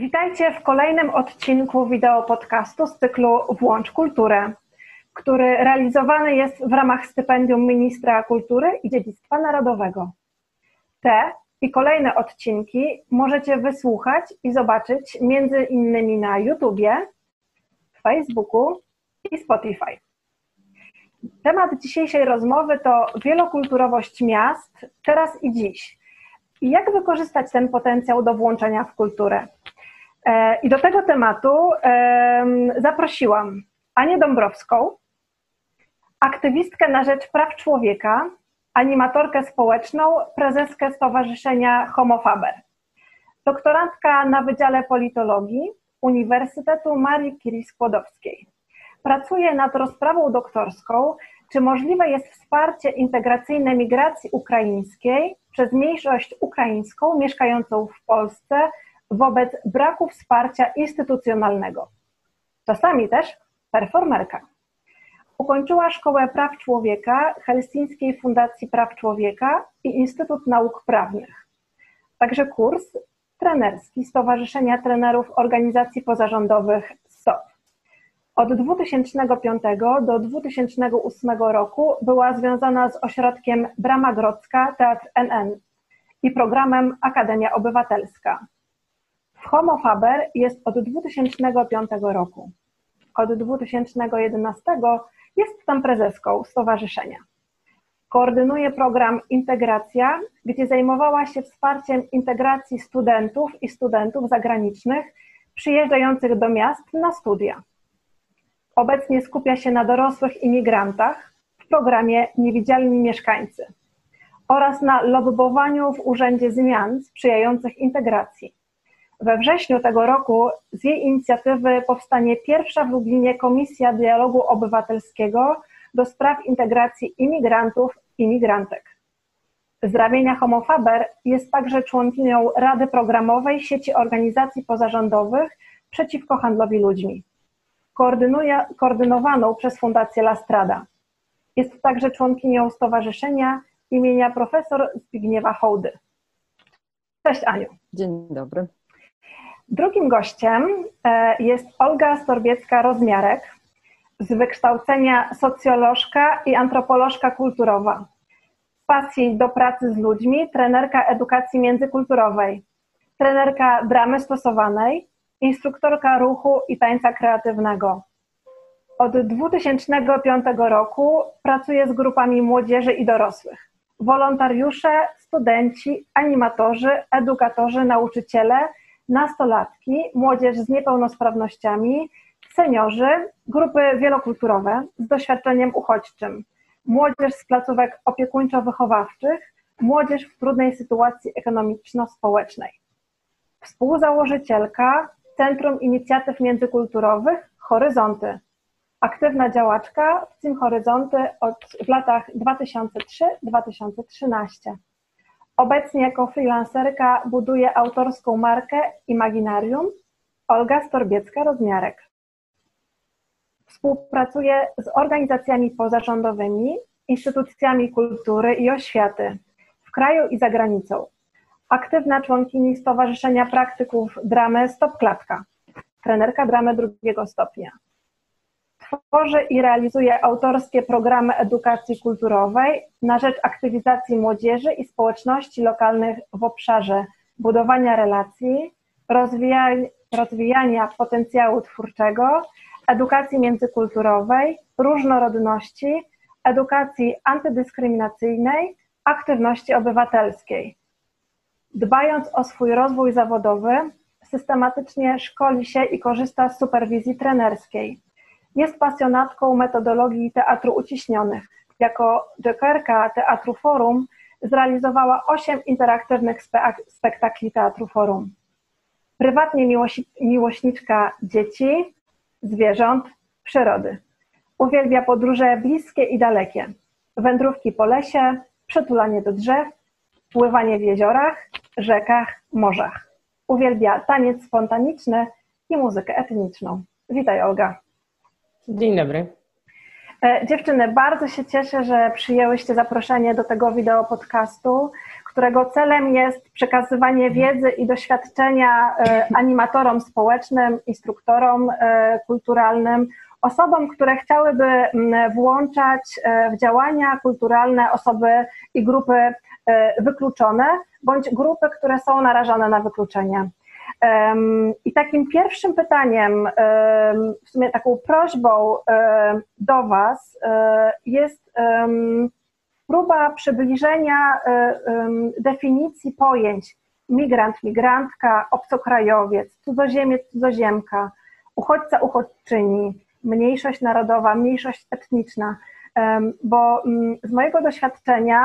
Witajcie w kolejnym odcinku wideo podcastu z cyklu Włącz Kulturę, który realizowany jest w ramach stypendium Ministra Kultury i Dziedzictwa Narodowego. Te i kolejne odcinki możecie wysłuchać i zobaczyć między innymi na YouTubie, Facebooku i Spotify. Temat dzisiejszej rozmowy to wielokulturowość miast teraz i dziś. I jak wykorzystać ten potencjał do włączenia w kulturę? E, I do tego tematu zaprosiłam Anię Dąbrowską, aktywistkę na rzecz praw człowieka, animatorkę społeczną, prezeskę Stowarzyszenia Homofaber, doktorantka na Wydziale Politologii Uniwersytetu Marii Curie Skłodowskiej. Pracuje nad rozprawą doktorską, czy możliwe jest wsparcie integracyjne migracji ukraińskiej przez mniejszość ukraińską mieszkającą w Polsce wobec braku wsparcia instytucjonalnego. Czasami też performerka. Ukończyła Szkołę Praw Człowieka Helsińskiej Fundacji Praw Człowieka i Instytut Nauk Prawnych. Także kurs trenerski Stowarzyszenia Trenerów Organizacji Pozarządowych STOP. Od 2005 do 2008 roku była związana z ośrodkiem Brama Grodzka Teatr NN i programem Akademia Obywatelska. Homo Faber jest od 2005 roku. Od 2011 jest tam prezeską stowarzyszenia. Koordynuje program Integracja, gdzie zajmowała się wsparciem integracji studentów i studentów zagranicznych przyjeżdżających do miast na studia. Obecnie skupia się na dorosłych imigrantach w programie Niewidzialni Mieszkańcy oraz na lobbowaniu w Urzędzie Zmian sprzyjających integracji. We wrześniu tego roku z jej inicjatywy powstanie pierwsza w Lublinie Komisja Dialogu Obywatelskiego do spraw integracji imigrantów i migrantek. Z ramienia Homofaber jest także członkinią Rady Programowej Sieci Organizacji Pozarządowych przeciwko handlowi ludźmi, koordynowaną przez Fundację La Strada. Jest także członkinią Stowarzyszenia imienia profesor Zbigniewa Hołdy. Cześć Aniu. Dzień dobry. Drugim gościem e, jest Olga Storbiecka-Rozmiarek, z wykształcenia socjolożka i antropolożka kulturowa. Z pasji do pracy z ludźmi, trenerka edukacji międzykulturowej, trenerka dramy stosowanej, instruktorka ruchu i tańca kreatywnego. Od 2005 roku pracuje z grupami młodzieży i dorosłych. Wolontariusze, studenci, animatorzy, edukatorzy, nauczyciele – nastolatki, młodzież z niepełnosprawnościami, seniorzy, grupy wielokulturowe z doświadczeniem uchodźczym, młodzież z placówek opiekuńczo-wychowawczych, młodzież w trudnej sytuacji ekonomiczno-społecznej. Współzałożycielka Centrum Inicjatyw Międzykulturowych Horyzonty. Aktywna działaczka w Team Horyzonty od, w latach 2003-2013. Obecnie jako freelancerka buduje autorską markę Imaginarium Olga Storbiecka-Rozmiarek. Współpracuje z organizacjami pozarządowymi, instytucjami kultury i oświaty w kraju i za granicą. Aktywna członkini Stowarzyszenia Praktyków Dramy Stop Klatka, trenerka dramy drugiego stopnia. Tworzy i realizuje autorskie programy edukacji kulturowej na rzecz aktywizacji młodzieży i społeczności lokalnych w obszarze budowania relacji, rozwijania, potencjału twórczego, edukacji międzykulturowej, różnorodności, edukacji antydyskryminacyjnej, aktywności obywatelskiej. Dbając o swój rozwój zawodowy, systematycznie szkoli się i korzysta z superwizji trenerskiej jest pasjonatką metodologii teatru uciśnionych. Jako jokerka Teatru Forum zrealizowała osiem interaktywnych spektakli Teatru Forum. Prywatnie miłośniczka dzieci, zwierząt, przyrody. Uwielbia podróże bliskie i dalekie, wędrówki po lesie, przytulanie do drzew, pływanie w jeziorach, rzekach, morzach. Uwielbia taniec spontaniczny i muzykę etniczną. Witaj Olga. Dzień dobry. E, dziewczyny, bardzo się cieszę, że przyjęłyście zaproszenie do tego wideo podcastu, którego celem jest przekazywanie wiedzy i doświadczenia animatorom społecznym, instruktorom kulturalnym, osobom, które chciałyby mm, włączać w działania kulturalne osoby i grupy wykluczone, bądź grupy, które są narażone na wykluczenie. I takim pierwszym pytaniem, w sumie taką prośbą do Was jest próba przybliżenia e, definicji pojęć migrant, migrantka, obcokrajowiec, cudzoziemiec, cudzoziemka, uchodźca, uchodźczyni, mniejszość narodowa, mniejszość etniczna. Bo mm, z mojego doświadczenia,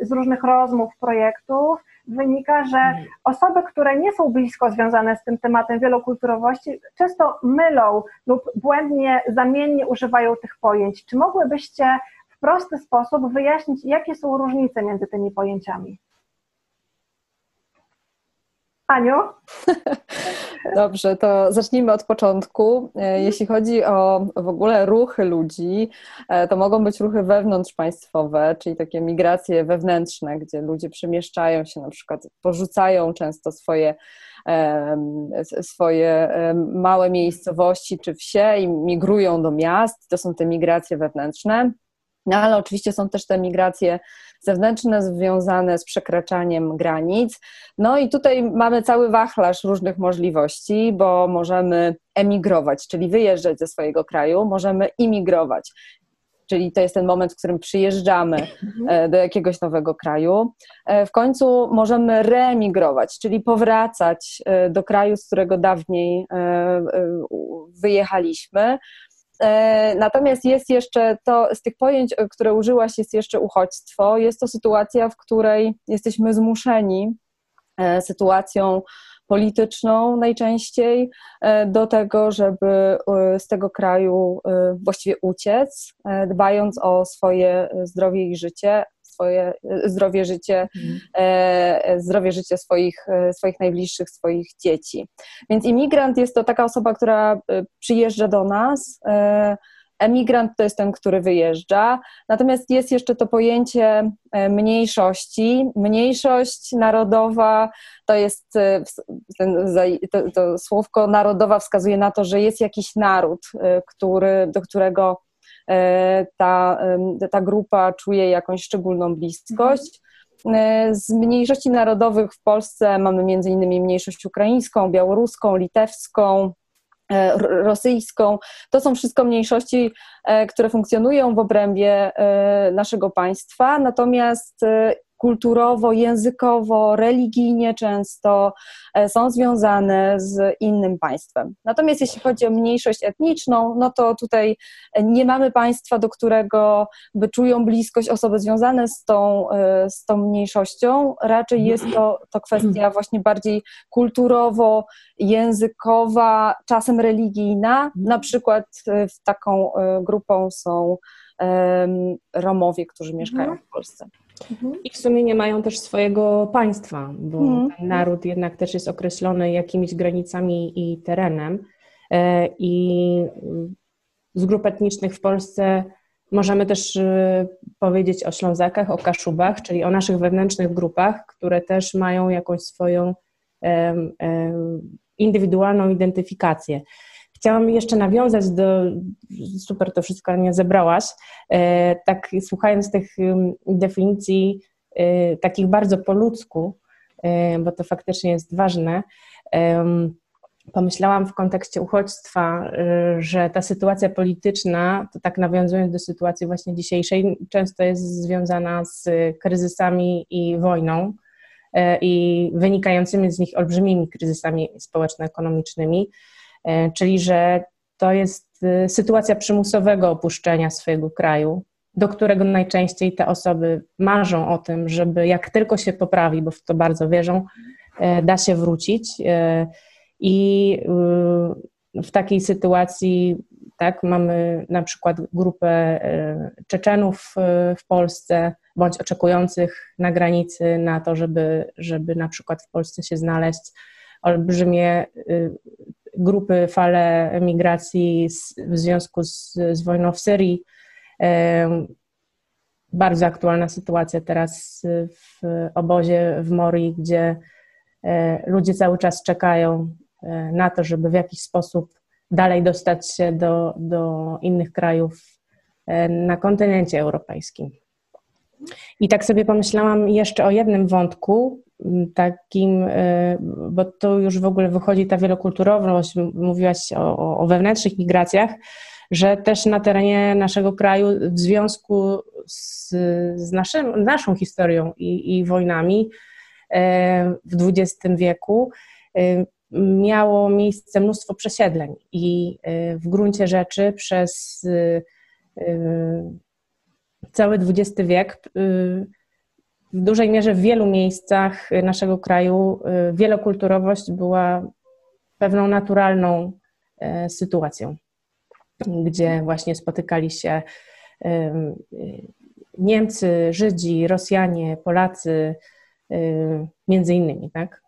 z różnych rozmów, projektów, wynika, że mhm. osoby, które nie są blisko związane z tym tematem wielokulturowości, często mylą lub błędnie, zamiennie używają tych pojęć. Czy mogłybyście w prosty sposób wyjaśnić, jakie są różnice między tymi pojęciami? Aniu? Dobrze, to zacznijmy od początku. E, mhm. Jeśli chodzi o w ogóle ruchy ludzi, e, to mogą być ruchy wewnątrzpaństwowe, czyli takie migracje wewnętrzne, gdzie ludzie przemieszczają się, na przykład porzucają często swoje swoje małe miejscowości czy wsie i migrują do miast. To są te migracje wewnętrzne. No ale oczywiście są też te migracje zewnętrzne związane z przekraczaniem granic. No i tutaj mamy cały wachlarz różnych możliwości, bo możemy emigrować, czyli wyjeżdżać ze swojego kraju, możemy imigrować. Czyli to jest ten moment, w którym przyjeżdżamy e, do jakiegoś nowego kraju. E, w końcu możemy reemigrować, czyli powracać e, do kraju, z którego dawniej wyjechaliśmy. E, natomiast jest jeszcze to, z tych pojęć, e, które użyłaś, jest jeszcze uchodźstwo. Jest to sytuacja, w której jesteśmy zmuszeni e, sytuacją polityczną najczęściej do tego, żeby z tego kraju właściwie uciec, dbając o swoje zdrowie i życie, swoje zdrowie, życie, mhm. e, zdrowie, życie swoich, e, swoich najbliższych, swoich dzieci. Więc imigrant jest to taka osoba, która e, przyjeżdża do nas. Emigrant to jest ten, który wyjeżdża. Natomiast jest jeszcze to pojęcie mniejszości. Mniejszość narodowa to jest, to, to słówko narodowa wskazuje na to, że jest jakiś naród, który, do którego E, ta, ta grupa czuje jakąś szczególną bliskość. E, z mniejszości narodowych w Polsce mamy innymi mniejszość ukraińską, białoruską, litewską, e, rosyjską. To są wszystko mniejszości, które funkcjonują w obrębie naszego państwa, natomiast kulturowo, językowo, religijnie często e, są związane z innym państwem. Natomiast jeśli chodzi o mniejszość etniczną, no to tutaj nie mamy państwa, do którego by czują bliskość osoby związane z tą, e, z tą mniejszością. Raczej jest to, to kwestia właśnie bardziej kulturowo, językowa, czasem religijna. Na przykład e, taką grupą są Romowie, którzy mieszkają mhm. w Polsce. Mhm. I w sumie nie mają też swojego państwa, bo mhm. ten naród jednak też jest określony jakimiś granicami i terenem. E, I z grup etnicznych w Polsce możemy też e, powiedzieć o Ślązakach, o Kaszubach, czyli o naszych wewnętrznych grupach, które też mają jakąś swoją indywidualną identyfikację. Chciałam jeszcze nawiązać do, super to wszystko nie zebrałaś, e, tak słuchając tych definicji e, takich bardzo po ludzku, e, bo to faktycznie jest ważne, pomyślałam w kontekście uchodźstwa, że ta sytuacja polityczna, to tak nawiązując do sytuacji właśnie dzisiejszej, często jest związana z kryzysami i wojną i wynikającymi z nich olbrzymimi kryzysami społeczno-ekonomicznymi. E, czyli że to jest y, sytuacja przymusowego opuszczenia swojego kraju, do którego najczęściej te osoby marzą o tym, żeby jak tylko się poprawi, bo w to bardzo wierzą, e, da się wrócić. E, I w takiej sytuacji tak, mamy na przykład grupę Czeczenów w Polsce, bądź oczekujących na granicy na to, żeby, żeby na przykład w Polsce się znaleźć, olbrzymie grupy, fale migracji w związku z, z wojną w Syrii. bardzo aktualna sytuacja teraz w obozie w Morii, gdzie ludzie cały czas czekają na to, żeby w jakiś sposób dalej dostać się do, do innych krajów na kontynencie europejskim. I tak sobie pomyślałam jeszcze o jednym wątku, takim, y, bo to już w ogóle wychodzi ta wielokulturowość, mówiłaś o, o wewnętrznych migracjach, że też na terenie naszego kraju w związku z, z naszym, naszą historią i, i wojnami e, w XX wieku e, miało miejsce mnóstwo przesiedleń i w gruncie rzeczy przez cały XX wiek w dużej mierze w wielu miejscach naszego kraju y, wielokulturowość była pewną naturalną e, sytuacją, gdzie właśnie spotykali się Niemcy, Żydzi, Rosjanie, Polacy, y, między innymi, tak?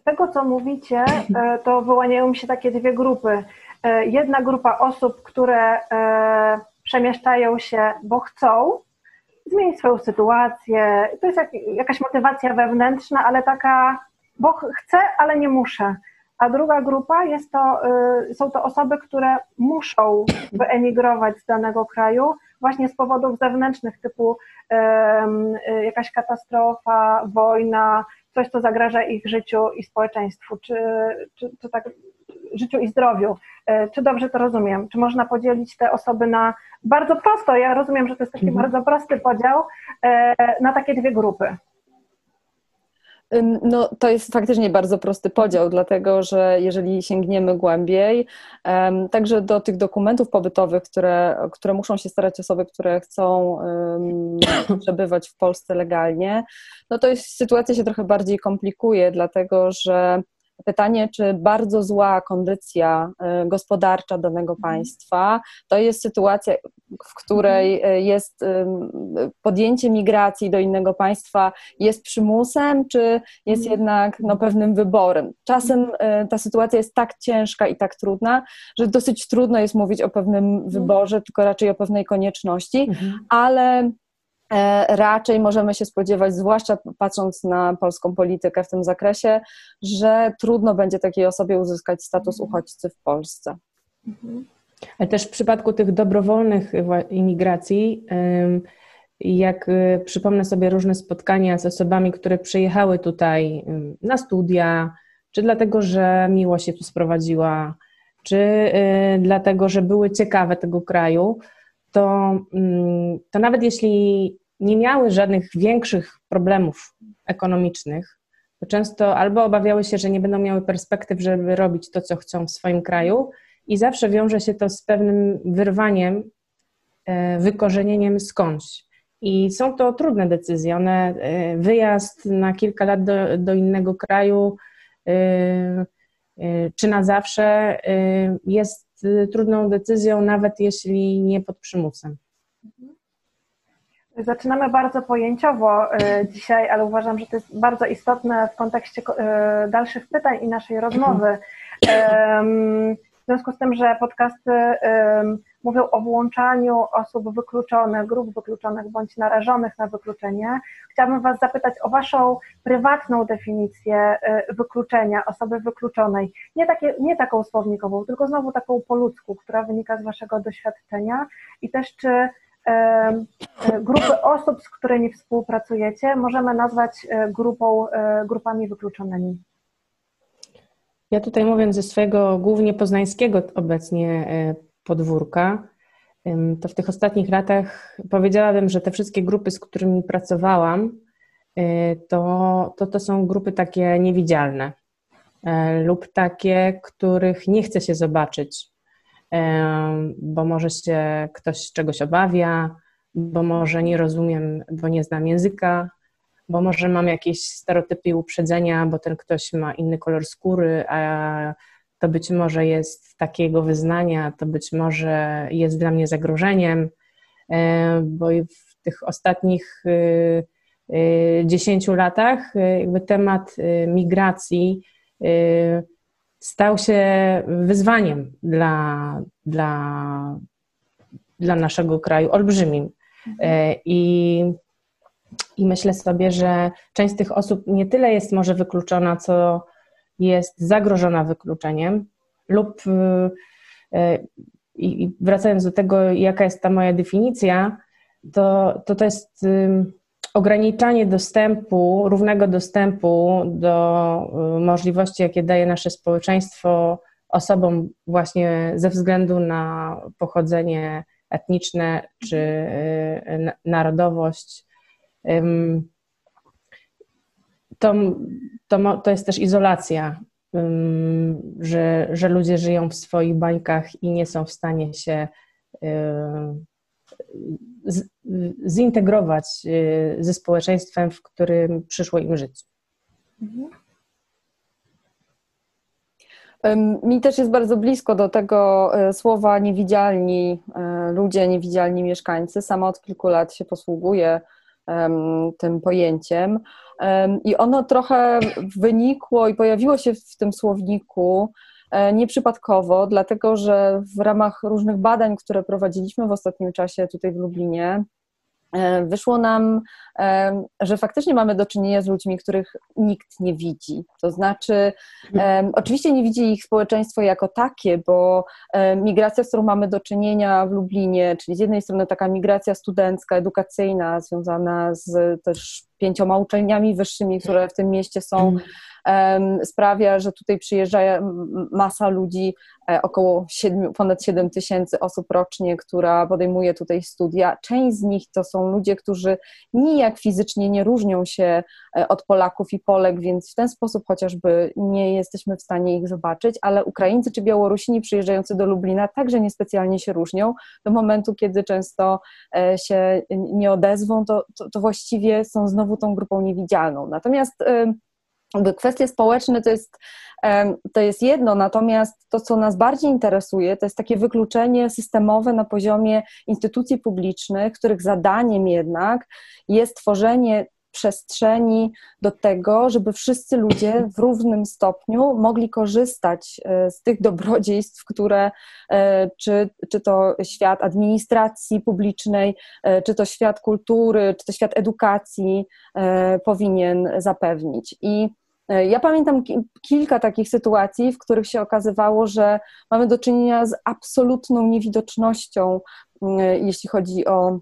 Z tego, co mówicie, e, to wyłaniają mi się takie dwie grupy. E, jedna grupa osób, które przemieszczają się, bo chcą, zmienić swoją sytuację. To jest jak, jakaś motywacja wewnętrzna, ale taka, bo chcę, ale nie muszę. A druga grupa jest to, y, są to osoby, które muszą wyemigrować z danego kraju właśnie z powodów zewnętrznych, typu y, jakaś katastrofa, wojna, coś, co zagraża ich życiu i społeczeństwu, czy, czy, czy tak życiu i zdrowiu. E, czy dobrze to rozumiem? Czy można podzielić te osoby na bardzo prosto? Ja rozumiem, że to jest taki mhm. bardzo prosty podział e, na takie dwie grupy. No, to jest faktycznie bardzo prosty podział, dlatego że jeżeli sięgniemy głębiej, także do tych dokumentów pobytowych, które, które muszą się starać osoby, które chcą przebywać w Polsce legalnie, no to jest, sytuacja się trochę bardziej komplikuje, dlatego że pytanie, czy bardzo zła kondycja y, gospodarcza danego mhm. państwa to jest sytuacja, w której mhm. y, jest podjęcie migracji do innego państwa jest przymusem, czy jest mhm. jednak no, pewnym wyborem. Czasem ta sytuacja jest tak ciężka i tak trudna, że dosyć trudno jest mówić o pewnym wyborze, tylko raczej o pewnej konieczności, ale E, raczej możemy się spodziewać, zwłaszcza patrząc na polską politykę w tym zakresie, że trudno będzie takiej osobie uzyskać status mhm. uchodźcy w Polsce. Mhm. Ale też w przypadku tych dobrowolnych imigracji, jak y, przypomnę sobie różne spotkania z osobami, które przyjechały tutaj na studia, czy dlatego, że miło się tu sprowadziła, czy y, dlatego, że były ciekawe tego kraju, to, mm, to nawet jeśli nie miały żadnych większych problemów ekonomicznych, to często albo obawiały się, że nie będą miały perspektyw, żeby robić to, co chcą w swoim kraju, i zawsze wiąże się to z pewnym wyrwaniem, e, wykorzenieniem skądś. I są to trudne decyzje. One, e, wyjazd na kilka lat do, do innego kraju, e, czy na zawsze, jest trudną decyzją, nawet jeśli nie pod przymusem. Zaczynamy bardzo pojęciowo e, dzisiaj, ale uważam, że to jest bardzo istotne w kontekście e, dalszych pytań i naszej rozmowy. W związku z tym, że podcasty mówią o włączaniu osób wykluczonych, grup wykluczonych bądź narażonych na wykluczenie, chciałabym Was zapytać o Waszą prywatną definicję e, wykluczenia, osoby wykluczonej. Nie, takie, nie taką słownikową, tylko znowu taką po ludzku, która wynika z Waszego doświadczenia i też czy E, grupy osób, z którymi współpracujecie, możemy nazwać e, grupą, grupami wykluczonymi? Ja tutaj mówiąc ze swojego głównie poznańskiego obecnie podwórka, to w tych ostatnich latach powiedziałabym, że te wszystkie grupy, z którymi pracowałam, to, to, to są grupy takie niewidzialne lub takie, których nie chce się zobaczyć bo może się ktoś czegoś obawia, bo może nie rozumiem, bo nie znam języka, bo może mam jakieś stereotypy i uprzedzenia, bo ten ktoś ma inny kolor skóry, a to być może jest takiego wyznania, to być może jest dla mnie zagrożeniem, bo w tych ostatnich y, y, dziesięciu latach jakby temat migracji stał się wyzwaniem dla, dla, dla naszego kraju, olbrzymim. I, I myślę sobie, że część z tych osób nie tyle jest może wykluczona, co jest zagrożona wykluczeniem, lub i wracając do tego, jaka jest ta moja definicja, to to, to jest ograniczanie dostępu, równego dostępu do y, możliwości, jakie daje nasze społeczeństwo osobom właśnie ze względu na pochodzenie etniczne czy y, narodowość. To, to, to jest też izolacja, że, że ludzie żyją w swoich bańkach i nie są w stanie się y, zintegrować y, ze społeczeństwem, w którym przyszło im żyć. Mi też jest bardzo blisko do tego e, słowa niewidzialni e, ludzie, niewidzialni mieszkańcy. Sama od kilku lat się posługuję tym pojęciem i ono trochę wynikło i pojawiło się w tym słowniku E, nieprzypadkowo, dlatego że w ramach różnych badań, które prowadziliśmy w ostatnim czasie tutaj w Lublinie, wyszło nam, e, że faktycznie mamy do czynienia z ludźmi, których nikt nie widzi. To znaczy, oczywiście nie widzi ich społeczeństwo jako takie, bo migracja, z którą mamy do czynienia w Lublinie, czyli z jednej strony taka migracja studencka, edukacyjna, związana z też pięcioma uczelniami wyższymi, które w tym mieście są, mhm sprawia, że tutaj przyjeżdża masa ludzi, e, około 7, ponad 7 tysięcy osób rocznie, która podejmuje tutaj studia. Część z nich to są ludzie, którzy nijak fizycznie nie różnią się e, od Polaków i Polek, więc w ten sposób chociażby nie jesteśmy w stanie ich zobaczyć, ale Ukraińcy czy Białorusini przyjeżdżający do Lublina także niespecjalnie się różnią. Do momentu, kiedy często e, się nie odezwą, to, to, to właściwie są znowu tą grupą niewidzialną. Natomiast kwestie społeczne to jest, to jest jedno, natomiast to, co nas bardziej interesuje, to jest takie wykluczenie systemowe na poziomie instytucji publicznych, których zadaniem jednak jest tworzenie przestrzeni do tego, żeby wszyscy ludzie w równym stopniu mogli korzystać e, z tych dobrodziejstw, które e, czy, czy to świat administracji publicznej, e, czy to świat kultury, czy to świat edukacji powinien zapewnić. I ja pamiętam kilka takich sytuacji, w których się okazywało, że mamy do czynienia z absolutną niewidocznością, jeśli chodzi o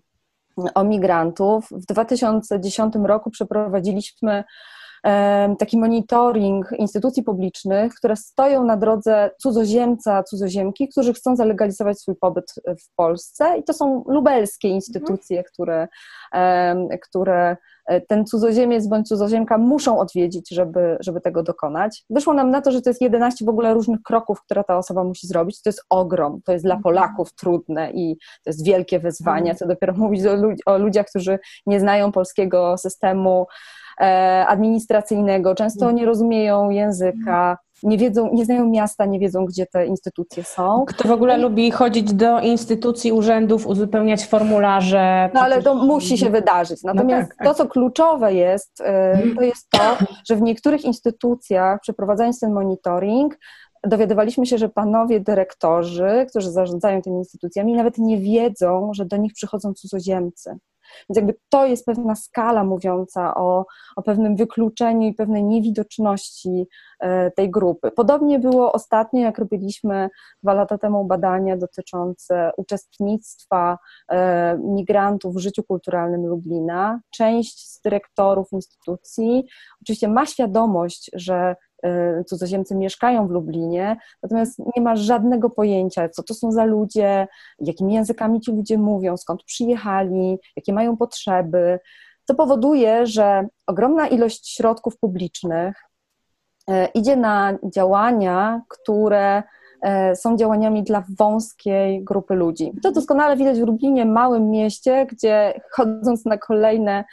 o migrantów. W 2010 roku przeprowadziliśmy taki monitoring instytucji publicznych, które stoją na drodze cudzoziemca, cudzoziemki, którzy chcą zalegalizować swój pobyt w Polsce. I to są lubelskie instytucje, mhm. które, które e, ten cudzoziemiec bądź cudzoziemka muszą odwiedzić, żeby, żeby tego dokonać. Wyszło nam na to, że to jest 11 w ogóle różnych kroków, które ta osoba musi zrobić. To jest ogrom, to jest dla mhm. Polaków trudne i to jest wielkie wyzwanie, mhm. co dopiero mówić o, ludzi, o ludziach, którzy nie znają polskiego systemu administracyjnego, często nie rozumieją języka, nie wiedzą, nie znają miasta, nie wiedzą, gdzie te instytucje są. Kto w ogóle lubi chodzić do instytucji, urzędów, uzupełniać formularze? No ale to musi się wydarzyć. No Natomiast no tak, to, co kluczowe jest, e, to jest to, że w niektórych instytucjach, przeprowadzając ten monitoring, dowiadywaliśmy się, że panowie dyrektorzy, którzy zarządzają tymi instytucjami, nawet nie wiedzą, że do nich przychodzą cudzoziemcy. Więc jakby to jest pewna skala mówiąca o, o pewnym wykluczeniu i pewnej niewidoczności e, tej grupy. Podobnie było ostatnio, jak robiliśmy dwa lata temu badania dotyczące uczestnictwa e, migrantów w życiu kulturalnym Lublina. Część z dyrektorów instytucji oczywiście ma świadomość, że cudzoziemcy mieszkają w Lublinie, natomiast nie ma żadnego pojęcia, co to są za ludzie, jakimi językami ci ludzie mówią, skąd przyjechali, jakie mają potrzeby, co powoduje, że ogromna ilość środków publicznych y, idzie na działania, które są działaniami dla wąskiej grupy ludzi. To doskonale widać w Lublinie, małym mieście, gdzie chodząc na kolejne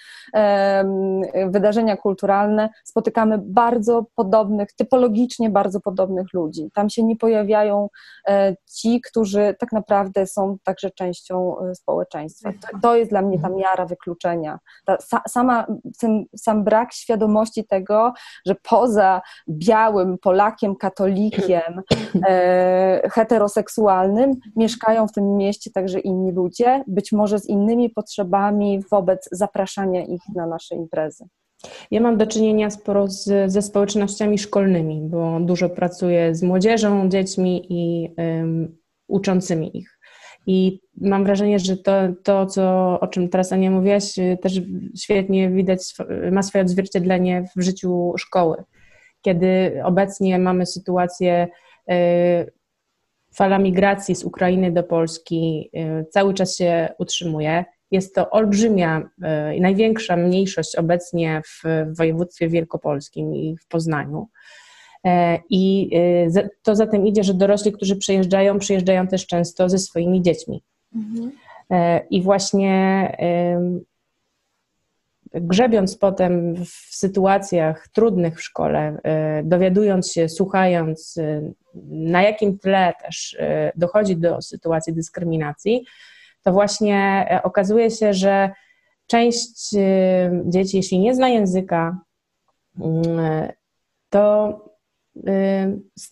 wydarzenia kulturalne, spotykamy bardzo podobnych, typologicznie bardzo podobnych ludzi. Tam się nie pojawiają e, ci, którzy tak naprawdę są także częścią e, społeczeństwa. To jest dla mnie ta miara wykluczenia. Ta sama, ten, sam brak świadomości tego, że poza białym Polakiem, katolikiem, heteroseksualnym mieszkają w tym mieście także inni ludzie, być może z innymi potrzebami wobec zapraszania ich na nasze imprezy. Ja mam do czynienia sporo z, ze społecznościami szkolnymi, bo dużo pracuję z młodzieżą, dziećmi i um, uczącymi ich. I mam wrażenie, że to, to co, o czym teraz Ania mówiłaś, też świetnie widać, ma swoje odzwierciedlenie w życiu szkoły. Kiedy obecnie mamy sytuację, y, fala migracji z Ukrainy do Polski y, cały czas się utrzymuje. Jest to olbrzymia, y, największa mniejszość obecnie w województwie wielkopolskim i w Poznaniu. E, I y, to za tym idzie, że dorośli, którzy przyjeżdżają, przyjeżdżają też często ze swoimi dziećmi. Mhm. E, I właśnie grzebiąc potem w sytuacjach trudnych w szkole, y, dowiadując się, słuchając, y, na jakim tle też dochodzi do sytuacji dyskryminacji, to właśnie e, okazuje się, że część dzieci, jeśli nie zna języka, mm, to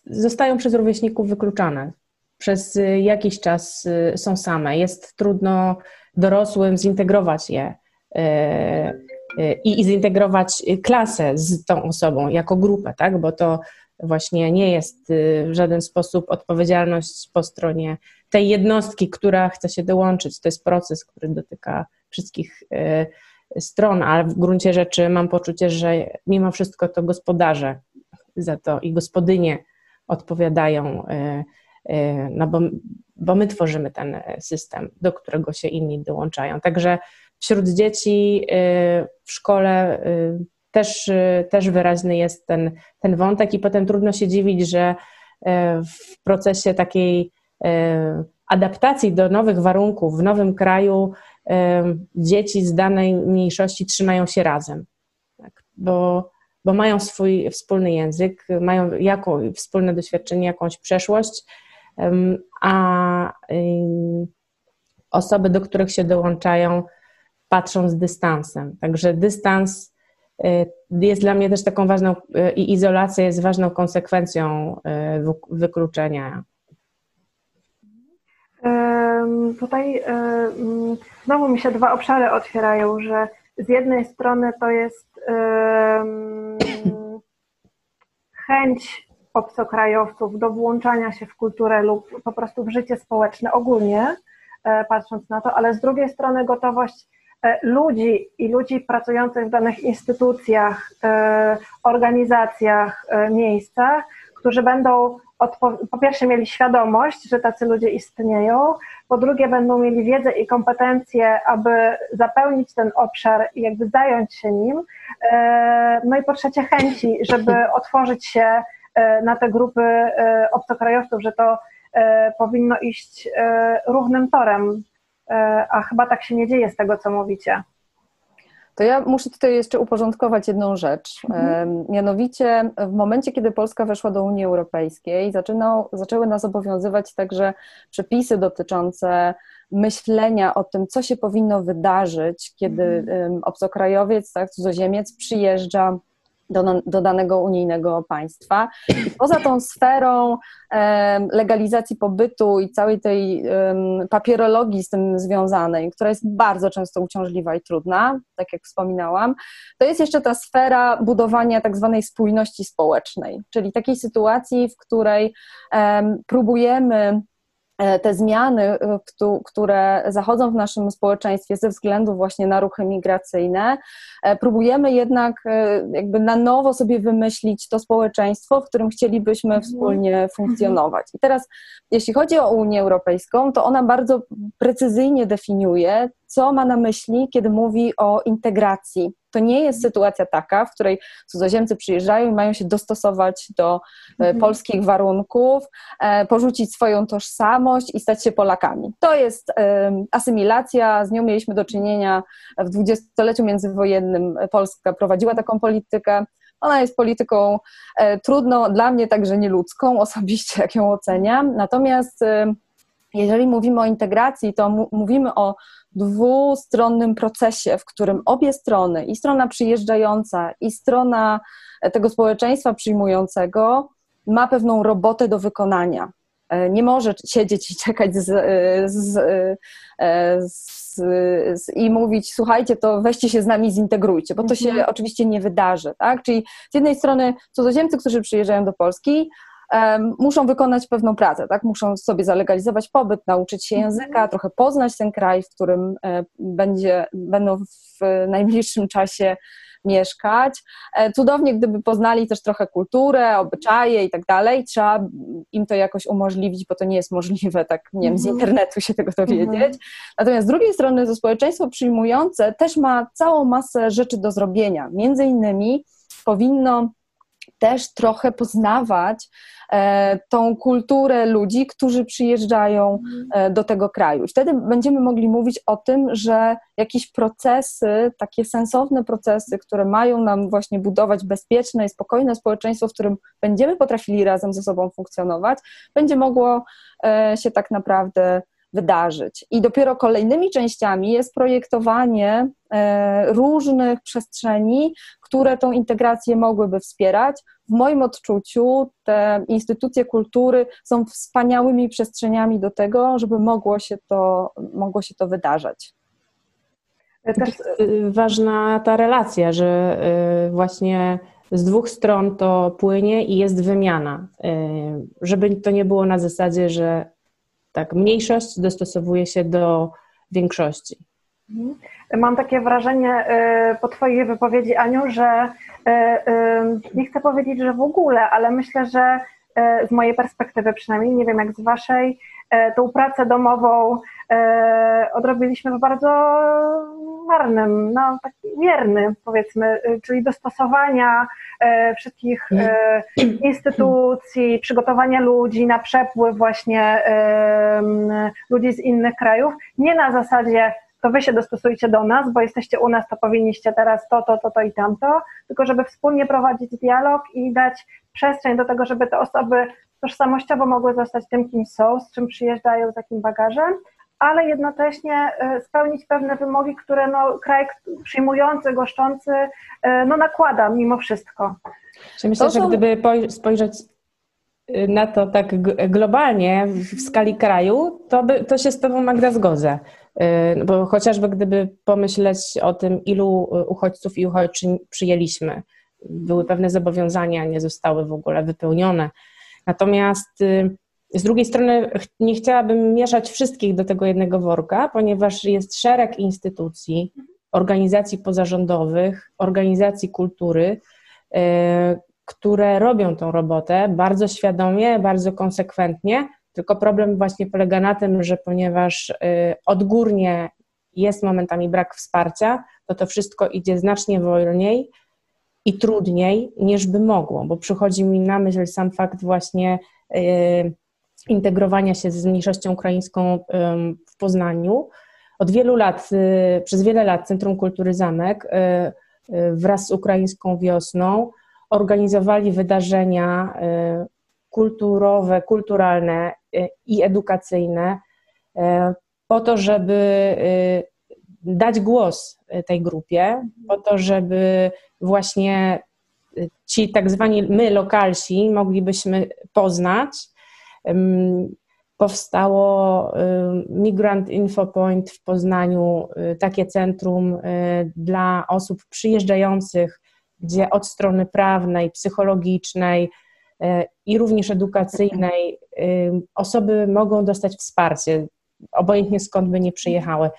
zostają przez rówieśników wykluczane. Przez jakiś czas są same. Jest trudno dorosłym zintegrować je i zintegrować klasę z tą osobą jako grupę, tak? bo to właśnie nie jest w żaden sposób odpowiedzialność po stronie tej jednostki, która chce się dołączyć. To jest proces, który dotyka wszystkich stron, ale w gruncie rzeczy mam poczucie, że mimo wszystko to gospodarze za to i gospodynie odpowiadają, no bo, bo my tworzymy ten system, do którego się inni dołączają. Także wśród dzieci e, w szkole też, też wyraźny jest ten, ten wątek, i potem trudno się dziwić, że w procesie takiej adaptacji do nowych warunków w nowym kraju dzieci z danej mniejszości trzymają się razem. Tak? Bo bo mają swój wspólny język, mają jako, wspólne doświadczenie, jakąś przeszłość, a osoby, do których się dołączają, patrzą z dystansem. Także dystans y, jest dla mnie też taką ważną y, i izolacja jest ważną konsekwencją y, wykluczenia. Tutaj znowu mi się dwa obszary otwierają, że z jednej strony to jest chęć obcokrajowców do włączania się w kulturę lub po prostu w życie społeczne ogólnie, e, patrząc na to, ale z drugiej strony gotowość ludzi i ludzi pracujących w danych instytucjach, e, organizacjach, miejscach, którzy będą po pierwsze mieli świadomość, że tacy ludzie istnieją, po drugie będą mieli wiedzę i kompetencje, aby zapełnić ten obszar i jakby zająć się nim, e, no i po trzecie chęci, żeby otworzyć się e, na te grupy e, obcokrajowców, że to powinno iść równym torem, a chyba tak się nie dzieje z tego, co mówicie. To ja muszę tutaj jeszcze uporządkować jedną rzecz. Mhm. Mianowicie w momencie, kiedy Polska weszła do Unii Europejskiej, zaczynał, zaczęły nas obowiązywać także przepisy dotyczące myślenia o tym, co się powinno wydarzyć, kiedy mhm. obcokrajowiec, tak, cudzoziemiec przyjeżdża do, do danego unijnego państwa. I poza tą sferą legalizacji pobytu i całej tej papierologii z tym związanej, która jest bardzo często uciążliwa i trudna, tak jak wspominałam, to jest jeszcze ta sfera budowania tak zwanej spójności społecznej, czyli takiej sytuacji, w której próbujemy te zmiany, e, które zachodzą w naszym społeczeństwie ze względu właśnie na ruchy migracyjne, e, próbujemy jednak jakby na nowo sobie wymyślić to społeczeństwo, w którym chcielibyśmy mhm. wspólnie mhm. funkcjonować. I teraz, jeśli chodzi o Unię Europejską, to ona bardzo precyzyjnie definiuje, co ma na myśli, kiedy mówi o integracji to nie jest sytuacja taka, w której cudzoziemcy przyjeżdżają i mają się dostosować do e, mhm. polskich warunków, e, porzucić swoją tożsamość i stać się Polakami. To jest asymilacja, z nią mieliśmy do czynienia w dwudziestoleciu międzywojennym. Polska prowadziła taką politykę. Ona jest polityką e, trudną, dla mnie także nieludzką, osobiście jak ją oceniam. Natomiast jeżeli mówimy o integracji, to mówimy o dwustronnym procesie, w którym obie strony, i strona przyjeżdżająca, i strona tego społeczeństwa przyjmującego, ma pewną robotę do wykonania. nie może siedzieć i czekać z, z, z, z, i mówić, słuchajcie, to weźcie się z nami, zintegrujcie, bo to się mhm. oczywiście nie wydarzy. Tak? Czyli z jednej strony cudzoziemcy, którzy przyjeżdżają do Polski, muszą wykonać pewną pracę, tak? muszą sobie zalegalizować pobyt, nauczyć się mhm. języka, trochę poznać ten kraj, w którym e, będzie, będą w najbliższym czasie mieszkać. E, cudownie, gdyby poznali też trochę kulturę, obyczaje i tak dalej, trzeba im to jakoś umożliwić, bo to nie jest możliwe tak, nie wiem, z mhm. internetu się tego dowiedzieć. Mhm. Natomiast z drugiej strony to społeczeństwo przyjmujące też ma całą masę rzeczy do zrobienia. Między innymi powinno też trochę poznawać e, tą kulturę ludzi, którzy przyjeżdżają e, do tego kraju. I wtedy będziemy mogli mówić o tym, że jakieś procesy, takie sensowne procesy, które mają nam właśnie budować bezpieczne i spokojne społeczeństwo, w którym będziemy potrafili razem ze sobą funkcjonować, będzie mogło e, się tak naprawdę wydarzyć. I dopiero kolejnymi częściami jest projektowanie e, różnych przestrzeni, które tą integrację mogłyby wspierać. W moim odczuciu te instytucje kultury są wspaniałymi przestrzeniami do tego, żeby mogło się to, mogło się to wydarzać. Też y, ważna ta relacja, że właśnie z dwóch stron to płynie i jest wymiana. Żeby to nie było na zasadzie, że tak, mniejszość dostosowuje się do większości. Mhm. Mam takie wrażenie y, po Twojej wypowiedzi, Aniu, że y, y, nie chcę powiedzieć, że w ogóle, ale myślę, że z mojej perspektywy przynajmniej, nie wiem jak z Waszej, tą pracę domową odrobiliśmy w bardzo marnym, no taki mierny powiedzmy, czyli dostosowania E, wszystkich e, instytucji, przygotowania ludzi na przepływ właśnie ludzi z innych krajów, nie na zasadzie to wy się dostosujcie do nas, bo jesteście u nas, to powinniście teraz to, to, to, to i tamto, tylko żeby wspólnie prowadzić dialog i dać przestrzeń do tego, żeby te osoby tożsamościowo mogły zostać tym, kim są, z czym przyjeżdżają, z jakim bagażem, ale jednocześnie e, spełnić pewne wymogi, które no, kraj przyjmujący, goszczący e, no, nakłada mimo wszystko. Myślę, to że gdyby spojrzeć y, na to tak globalnie w skali kraju, to, by, to się z Tobą Magda zgodzę. Y, bo chociażby gdyby pomyśleć o tym, ilu y, uchodźców i uchodźczyń przyjęliśmy, były pewne zobowiązania, nie zostały w ogóle wypełnione. Natomiast z drugiej strony nie chciałabym mieszać wszystkich do tego jednego worka, ponieważ jest szereg instytucji, organizacji pozarządowych, organizacji kultury, które robią tą robotę bardzo świadomie, bardzo konsekwentnie. Tylko problem właśnie polega na tym, że ponieważ e, odgórnie jest momentami brak wsparcia, to to wszystko idzie znacznie wolniej i trudniej niż by mogło, bo przychodzi mi na myśl sam fakt właśnie e, integrowania się z mniejszością ukraińską w Poznaniu. Od wielu lat, y, przez wiele lat Centrum Kultury Zamek y, y, wraz z ukraińską wiosną organizowali wydarzenia kulturowe, kulturalne i edukacyjne po to, żeby dać głos tej grupie, po to, żeby właśnie ci tak zwani my lokalsi moglibyśmy poznać. Powstało Migrant Info Point w Poznaniu, takie centrum dla osób przyjeżdżających, gdzie od strony prawnej, psychologicznej i również edukacyjnej osoby mogą dostać wsparcie, obojętnie skąd by nie przyjechały.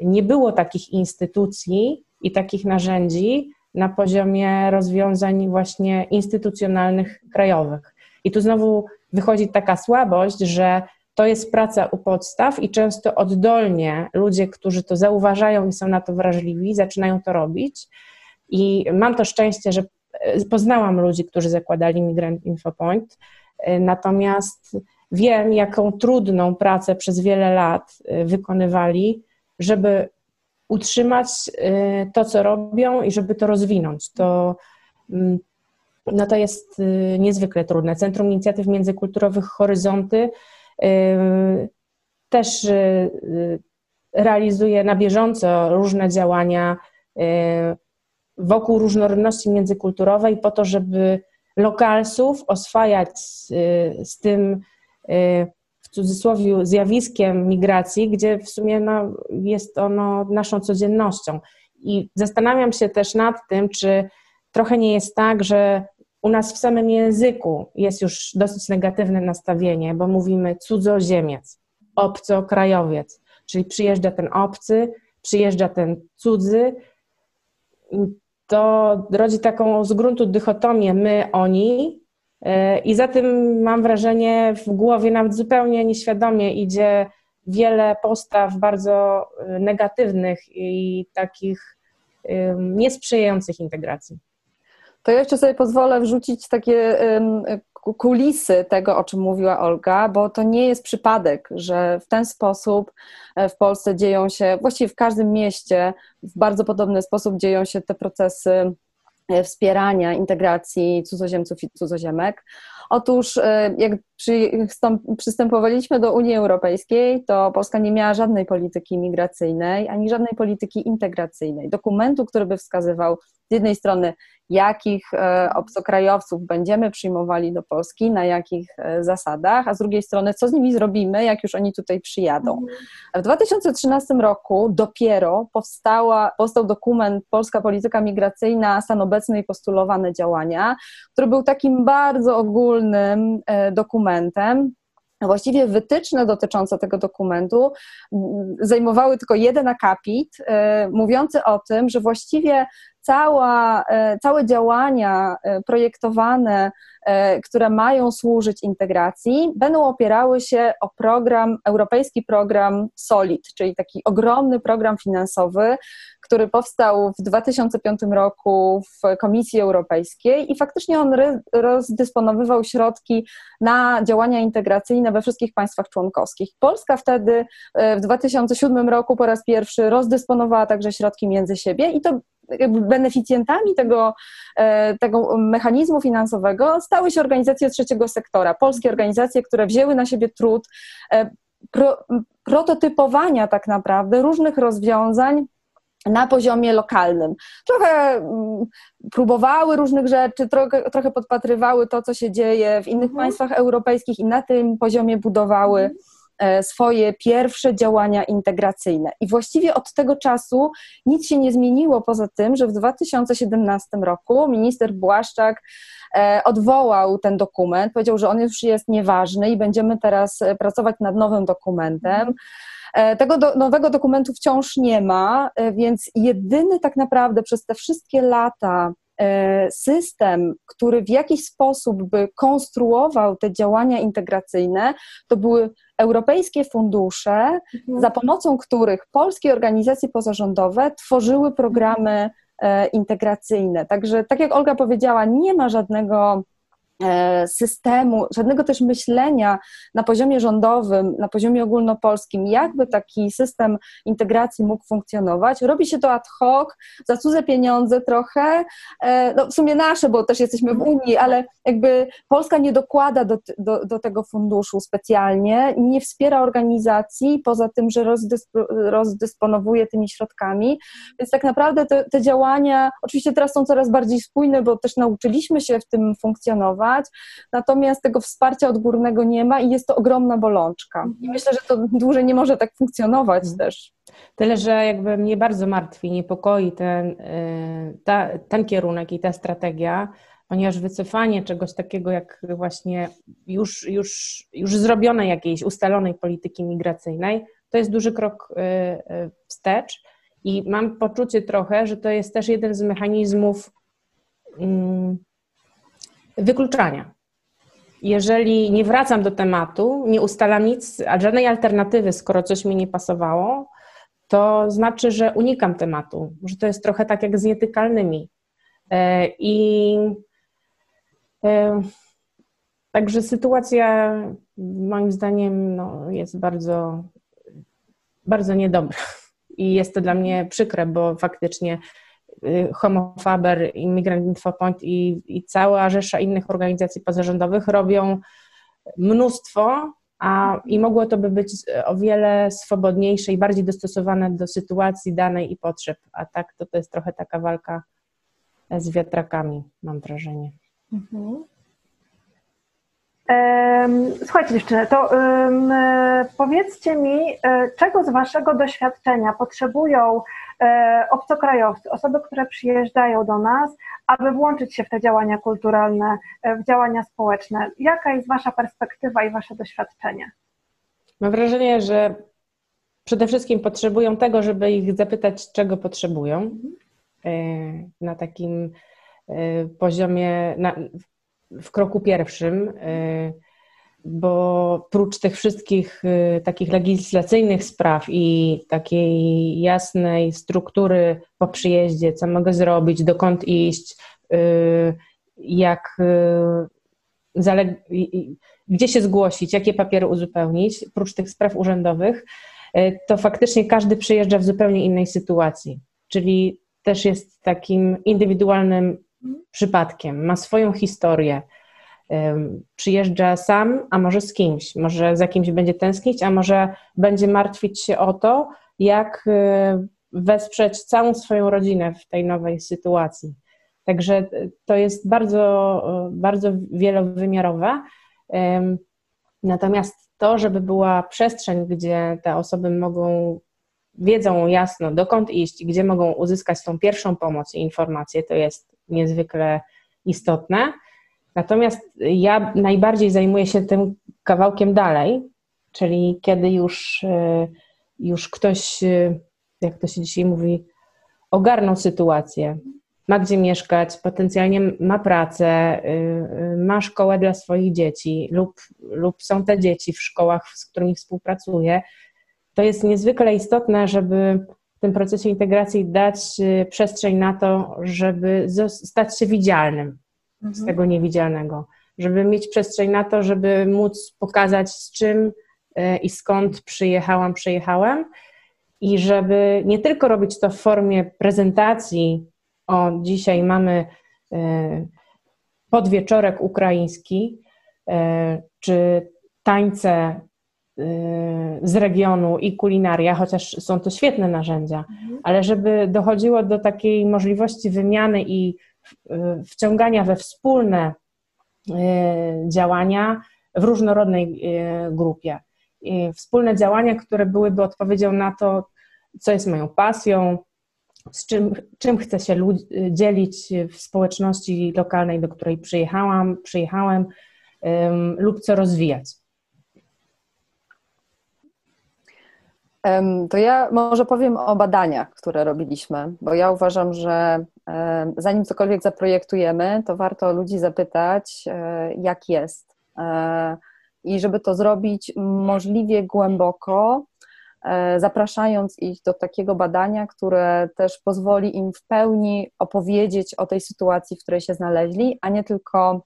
Nie było takich instytucji i takich narzędzi na poziomie rozwiązań właśnie instytucjonalnych krajowych. I tu znowu wychodzi taka słabość, że to jest praca u podstaw i często oddolnie ludzie, którzy to zauważają i są na to wrażliwi, zaczynają to robić. I mam to szczęście, że e, poznałam ludzi, którzy zakładali Migrant Infopoint, e, natomiast wiem, jaką trudną pracę przez wiele lat e, wykonywali, żeby utrzymać to, co robią i żeby to rozwinąć. To mm, no to jest niezwykle trudne. Centrum Inicjatyw Międzykulturowych Horyzonty też realizuje na bieżąco różne działania wokół różnorodności międzykulturowej po to, żeby lokalsów oswajać z, z tym, w cudzysłowie zjawiskiem migracji, gdzie w sumie no, jest ono naszą codziennością. I zastanawiam się też nad tym, czy trochę nie jest tak, że u nas w samym języku jest już dosyć negatywne nastawienie, bo mówimy cudzoziemiec, obcokrajowiec, czyli przyjeżdża ten obcy, przyjeżdża ten cudzy. To rodzi taką z gruntu dychotomię my, oni, e, i za tym mam wrażenie w głowie nawet zupełnie nieświadomie idzie wiele postaw bardzo e, negatywnych i takich niesprzyjających integracji. To ja jeszcze sobie pozwolę wrzucić takie kulisy tego, o czym mówiła Olga, bo to nie jest przypadek, że w ten sposób e, w Polsce dzieją się, właściwie w każdym mieście w bardzo podobny sposób dzieją się te procesy e, wspierania integracji cudzoziemców i cudzoziemek. Otóż e, jak przystępowaliśmy do Unii Europejskiej, to Polska nie miała żadnej polityki migracyjnej ani żadnej polityki integracyjnej. Dokumentu, który by wskazywał z jednej strony, jakich e, obcokrajowców będziemy przyjmowali do Polski, na jakich e, zasadach, a z drugiej strony, co z nimi zrobimy, jak już oni tutaj przyjadą. W 2013 roku dopiero powstała, powstał dokument Polska Polityka Migracyjna, stan obecny i postulowane działania, który był takim bardzo ogólnym e, dokumentem, Właściwie wytyczne dotyczące tego dokumentu zajmowały tylko jeden akapit, mówiący o tym, że właściwie cała, e, całe działania e, projektowane, e, które mają służyć integracji, będą opierały się o program, europejski program SOLID, czyli taki ogromny program finansowy, który powstał w 2005 roku w Komisji Europejskiej i faktycznie on rozdysponowywał środki na działania integracyjne we wszystkich państwach członkowskich. Polska wtedy w 2007 roku po raz pierwszy rozdysponowała także środki między siebie i to beneficjentami tego, e, tego mechanizmu finansowego stały się organizacje trzeciego sektora, polskie organizacje, które wzięły na siebie trud e, pro, prototypowania tak naprawdę różnych rozwiązań na poziomie lokalnym. Trochę mm, próbowały różnych rzeczy, trochę, trochę podpatrywały to, co się dzieje w innych mhm. państwach europejskich i na tym poziomie budowały. Mhm swoje pierwsze działania integracyjne. I właściwie od tego czasu nic się nie zmieniło, poza tym, że w 2017 roku minister Błaszczak e, odwołał ten dokument, powiedział, że on już jest nieważny i będziemy teraz e, pracować nad nowym dokumentem. Tego do, nowego dokumentu wciąż nie ma, więc jedyny tak naprawdę przez te wszystkie lata system, który w jakiś sposób by konstruował te działania integracyjne, to były europejskie fundusze, mhm. za pomocą których polskie organizacje pozarządowe tworzyły programy e, integracyjne. Także, tak jak Olga powiedziała, nie ma żadnego E, systemu, żadnego też myślenia na poziomie rządowym, na poziomie ogólnopolskim, jakby taki system integracji mógł funkcjonować. Robi się to ad hoc, za cudze pieniądze trochę, e, no w sumie nasze, bo też jesteśmy w Unii, ale jakby Polska nie dokłada do, do, do tego funduszu specjalnie, nie wspiera organizacji, poza tym, że rozdyspo, rozdysponowuje tymi środkami, więc tak naprawdę te, te działania, oczywiście teraz są coraz bardziej spójne, bo też nauczyliśmy się w tym funkcjonować, natomiast tego wsparcia odgórnego nie ma i jest to ogromna bolączka. I myślę, że to dłużej nie może tak funkcjonować mhm. też. Tyle, że jakby mnie bardzo martwi, niepokoi ten, y, ta, ten kierunek i ta strategia, ponieważ wycofanie czegoś takiego jak właśnie już, już, już zrobionej jakiejś ustalonej polityki migracyjnej, to jest duży krok y, y, wstecz i mam poczucie trochę, że to jest też jeden z mechanizmów mm, wykluczania. Jeżeli nie wracam do tematu, nie ustalam nic, a żadnej alternatywy, skoro coś mi nie pasowało, to znaczy, że unikam tematu, że to jest trochę tak jak z nietykalnymi. E, I e, także sytuacja moim zdaniem no, jest bardzo, bardzo niedobra. I jest to dla mnie przykre, bo faktycznie Homofaber, Immigrant Infopoint i, i cała rzesza innych organizacji pozarządowych robią mnóstwo, a, i mogło to by być o wiele swobodniejsze i bardziej dostosowane do sytuacji danej i potrzeb. A tak to, to jest trochę taka walka z wiatrakami, mam wrażenie. Mhm. Słuchajcie dziewczyny, to um, powiedzcie mi, e, czego z Waszego doświadczenia potrzebują e, obcokrajowcy, osoby, które przyjeżdżają do nas, aby włączyć się w te działania kulturalne, w działania społeczne? Jaka jest Wasza perspektywa i Wasze doświadczenie? Mam wrażenie, że przede wszystkim potrzebują tego, żeby ich zapytać, czego potrzebują na takim poziomie, na, w kroku pierwszym, bo prócz tych wszystkich y, takich legislacyjnych spraw i takiej jasnej struktury po przyjeździe, co mogę zrobić, dokąd iść, y, jak gdzie się zgłosić, jakie papiery uzupełnić, prócz tych spraw urzędowych, to faktycznie każdy przyjeżdża w zupełnie innej sytuacji. Czyli też jest takim indywidualnym przypadkiem, ma swoją historię. Przyjeżdża sam, a może z kimś, może za kimś będzie tęsknić, a może będzie martwić się o to, jak y, wesprzeć całą swoją rodzinę w tej nowej sytuacji. Także to jest bardzo, bardzo wielowymiarowe. Natomiast to, żeby była przestrzeń, gdzie te osoby mogą, wiedzą jasno, dokąd iść, gdzie mogą uzyskać tą pierwszą pomoc i informacje, to jest niezwykle istotne. Natomiast ja najbardziej zajmuję się tym kawałkiem dalej, czyli kiedy już, e, już ktoś, e, jak to się dzisiaj mówi, ogarnął sytuację, ma gdzie mieszkać, potencjalnie ma pracę, e, ma szkołę dla swoich dzieci lub, lub są te dzieci w szkołach, z którymi współpracuje, to jest niezwykle istotne, żeby w tym procesie integracji dać przestrzeń na to, żeby stać się widzialnym mhm. z tego niewidzialnego, żeby mieć przestrzeń na to, żeby móc pokazać z czym y, i skąd przyjechałam, przyjechałem i żeby nie tylko robić to w formie prezentacji, o dzisiaj mamy y, podwieczorek ukraiński, czy tańce z regionu i kulinaria, chociaż są to świetne narzędzia, mhm. ale żeby dochodziło do takiej możliwości wymiany i wciągania we wspólne y, działania w różnorodnej y, grupie. Wspólne działania, które byłyby odpowiedzią na to, co jest moją pasją, z czym, czym chcę się dzielić w społeczności lokalnej, do której przyjechałam, przyjechałem, lub co rozwijać. To ja może powiem o badaniach, które robiliśmy, bo ja uważam, że zanim cokolwiek zaprojektujemy, to warto ludzi zapytać, e, jak jest. E, I żeby to zrobić możliwie głęboko, e, zapraszając ich do takiego badania, które też pozwoli im w pełni opowiedzieć o tej sytuacji, w której się znaleźli, a nie tylko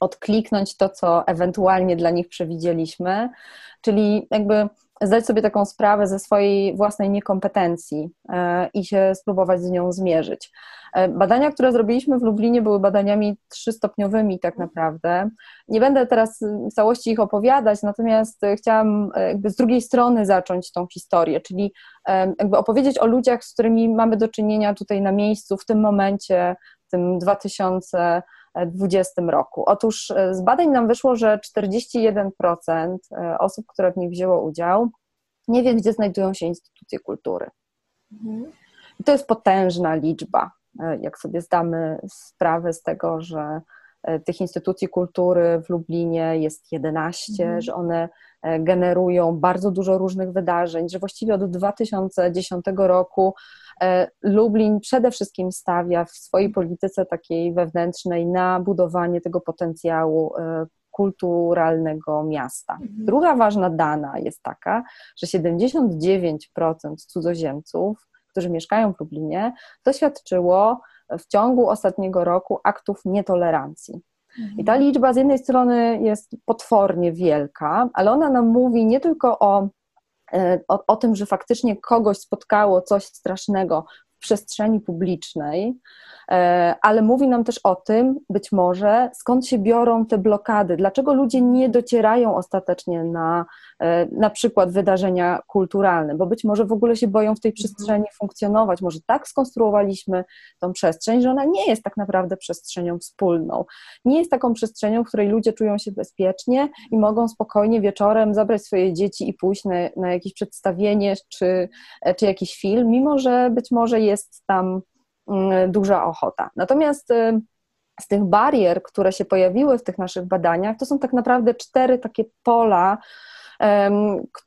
odkliknąć to, co ewentualnie dla nich przewidzieliśmy, czyli jakby zdać sobie taką sprawę ze swojej własnej niekompetencji e, i się spróbować z nią zmierzyć. E, badania, które zrobiliśmy w Lublinie, były badaniami trzystopniowymi, tak naprawdę. Nie będę teraz w całości ich opowiadać, natomiast chciałam e, jakby z drugiej strony zacząć tą historię, czyli jakby opowiedzieć o ludziach, z którymi mamy do czynienia tutaj na miejscu, w tym momencie, w tym 2000 2020 roku. Otóż e, z badań nam wyszło, że 41% e, osób, które w nich wzięło udział, nie wie, gdzie znajdują się instytucje kultury. Mhm. I to jest potężna liczba, e, jak sobie zdamy sprawę z tego, że tych instytucji kultury w Lublinie jest 11, mhm. że one generują bardzo dużo różnych wydarzeń, że właściwie od 2010 roku E, Lublin przede wszystkim stawia w swojej polityce takiej wewnętrznej na budowanie tego potencjału e, kulturalnego miasta. Mhm. Druga ważna dana jest taka, że 79% cudzoziemców, którzy mieszkają w Lublinie, doświadczyło w ciągu ostatniego roku aktów nietolerancji. I ta liczba z jednej strony jest potwornie wielka, ale ona nam mówi nie tylko o E, o, o, tym, że faktycznie kogoś spotkało coś strasznego w przestrzeni publicznej, E, ale mówi nam też o tym, być może, skąd się biorą te blokady, dlaczego ludzie nie docierają ostatecznie na na przykład wydarzenia kulturalne, bo być może w ogóle się boją w tej przestrzeni funkcjonować, może tak skonstruowaliśmy tą przestrzeń, że ona nie jest tak naprawdę przestrzenią wspólną, nie jest taką przestrzenią, w której ludzie czują się bezpiecznie i mogą spokojnie wieczorem zabrać swoje dzieci i pójść na, na jakieś przedstawienie czy, czy jakiś film, mimo że być może jest tam Mm, duża ochota. Natomiast y, z tych barier, które się pojawiły w tych naszych badaniach, to są tak naprawdę cztery takie pola,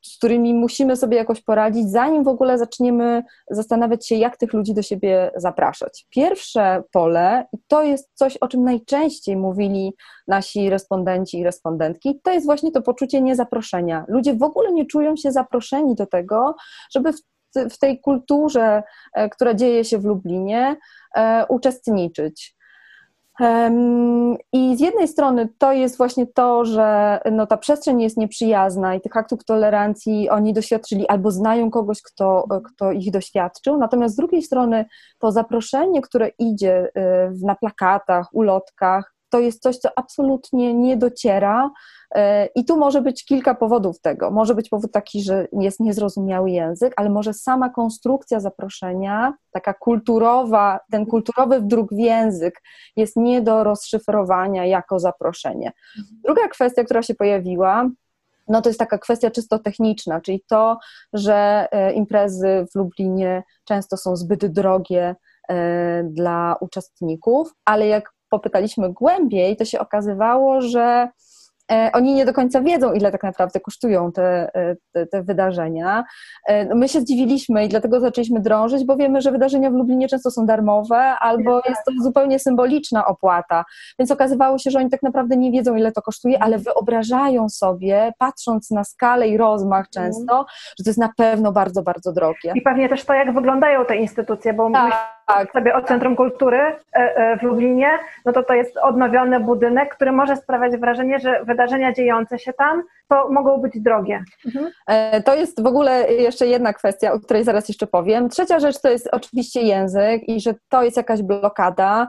z którymi musimy sobie jakoś poradzić, zanim w ogóle zaczniemy zastanawiać się, jak tych ludzi do siebie zapraszać. Pierwsze pole, i to jest coś, o czym najczęściej mówili nasi respondenci i respondentki, to jest właśnie to poczucie niezaproszenia. Ludzie w ogóle nie czują się zaproszeni do tego, żeby w w tej kulturze, e, która dzieje się w Lublinie, e, uczestniczyć. I z jednej strony to jest właśnie to, że no, ta przestrzeń jest nieprzyjazna i tych aktów tolerancji oni doświadczyli albo znają kogoś, kto, kto ich doświadczył, natomiast z drugiej strony to zaproszenie, które idzie e, na plakatach, ulotkach, to jest coś, co absolutnie nie dociera. E, I tu może być kilka powodów tego. Może być powód taki, że jest niezrozumiały język, ale może sama konstrukcja zaproszenia, taka kulturowa, ten kulturowy wdruk w język jest nie do rozszyfrowania jako zaproszenie. Druga kwestia, która się pojawiła, no to jest taka kwestia czysto techniczna, czyli to, że e, imprezy w Lublinie często są zbyt drogie e, dla uczestników, ale jak popytaliśmy głębiej, to się okazywało, że E, oni nie do końca wiedzą, ile tak naprawdę kosztują te, e, te, te, wydarzenia. E, no, my się zdziwiliśmy i dlatego zaczęliśmy drążyć, bo wiemy, że wydarzenia w Lublinie często są darmowe albo jest to zupełnie symboliczna opłata. Więc okazywało się, że oni tak naprawdę nie wiedzą, ile to kosztuje, ale wyobrażają sobie, patrząc na skalę i rozmach mhm. często, że to jest na pewno bardzo, bardzo drogie. I pewnie też to, jak wyglądają te instytucje, bo tak tak. sobie o Centrum Kultury e, e, w Lublinie, no to to jest odnowiony budynek, który może sprawiać wrażenie, że wydarzenia dziejące się tam to mogą być drogie. Mhm. E, to jest w ogóle jeszcze jedna kwestia, o której zaraz jeszcze powiem. Trzecia rzecz to jest oczywiście język i że to jest jakaś blokada.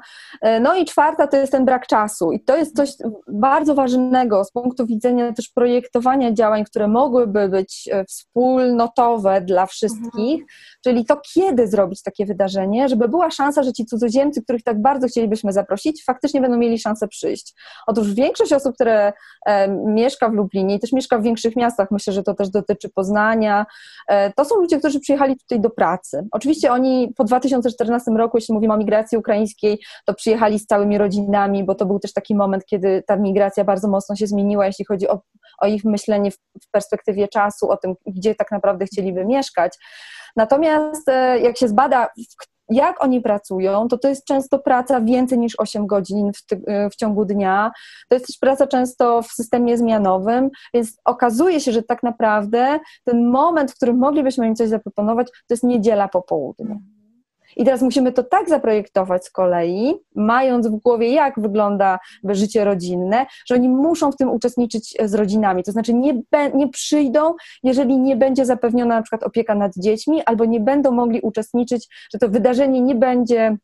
No i czwarta to jest ten brak czasu i to jest coś bardzo ważnego z punktu widzenia też projektowania działań, które mogłyby być wspólnotowe dla wszystkich, mhm. czyli to kiedy zrobić takie wydarzenie, żeby była szansa, że ci cudzoziemcy, których tak bardzo chcielibyśmy zaprosić, faktycznie będą mieli szansę przyjść. Otóż większość osób, które e, mieszka w Lublinie też mieszka w większych miastach, myślę, że to też dotyczy Poznania, e, to są ludzie, którzy przyjechali tutaj do pracy. Oczywiście oni po 2014 roku, jeśli mówimy o migracji ukraińskiej, to przyjechali z całymi rodzinami, bo to był też taki moment, kiedy ta migracja bardzo mocno się zmieniła, jeśli chodzi o, o ich myślenie w, w perspektywie czasu, o tym, gdzie tak naprawdę chcieliby mieszkać. Natomiast e, jak się zbada, jak oni pracują, to to jest często praca więcej niż 8 godzin w, ty, w, ciągu dnia. To jest też praca często w systemie zmianowym, więc okazuje się, że tak naprawdę ten moment, w którym moglibyśmy im coś zaproponować, to jest niedziela po południu. I teraz musimy to tak zaprojektować z kolei, mając w głowie, jak wygląda życie rodzinne, że oni muszą w tym uczestniczyć z rodzinami. To znaczy nie, nie przyjdą, jeżeli nie będzie zapewniona na przykład opieka nad dziećmi, albo nie będą mogli uczestniczyć, że to wydarzenie nie będzie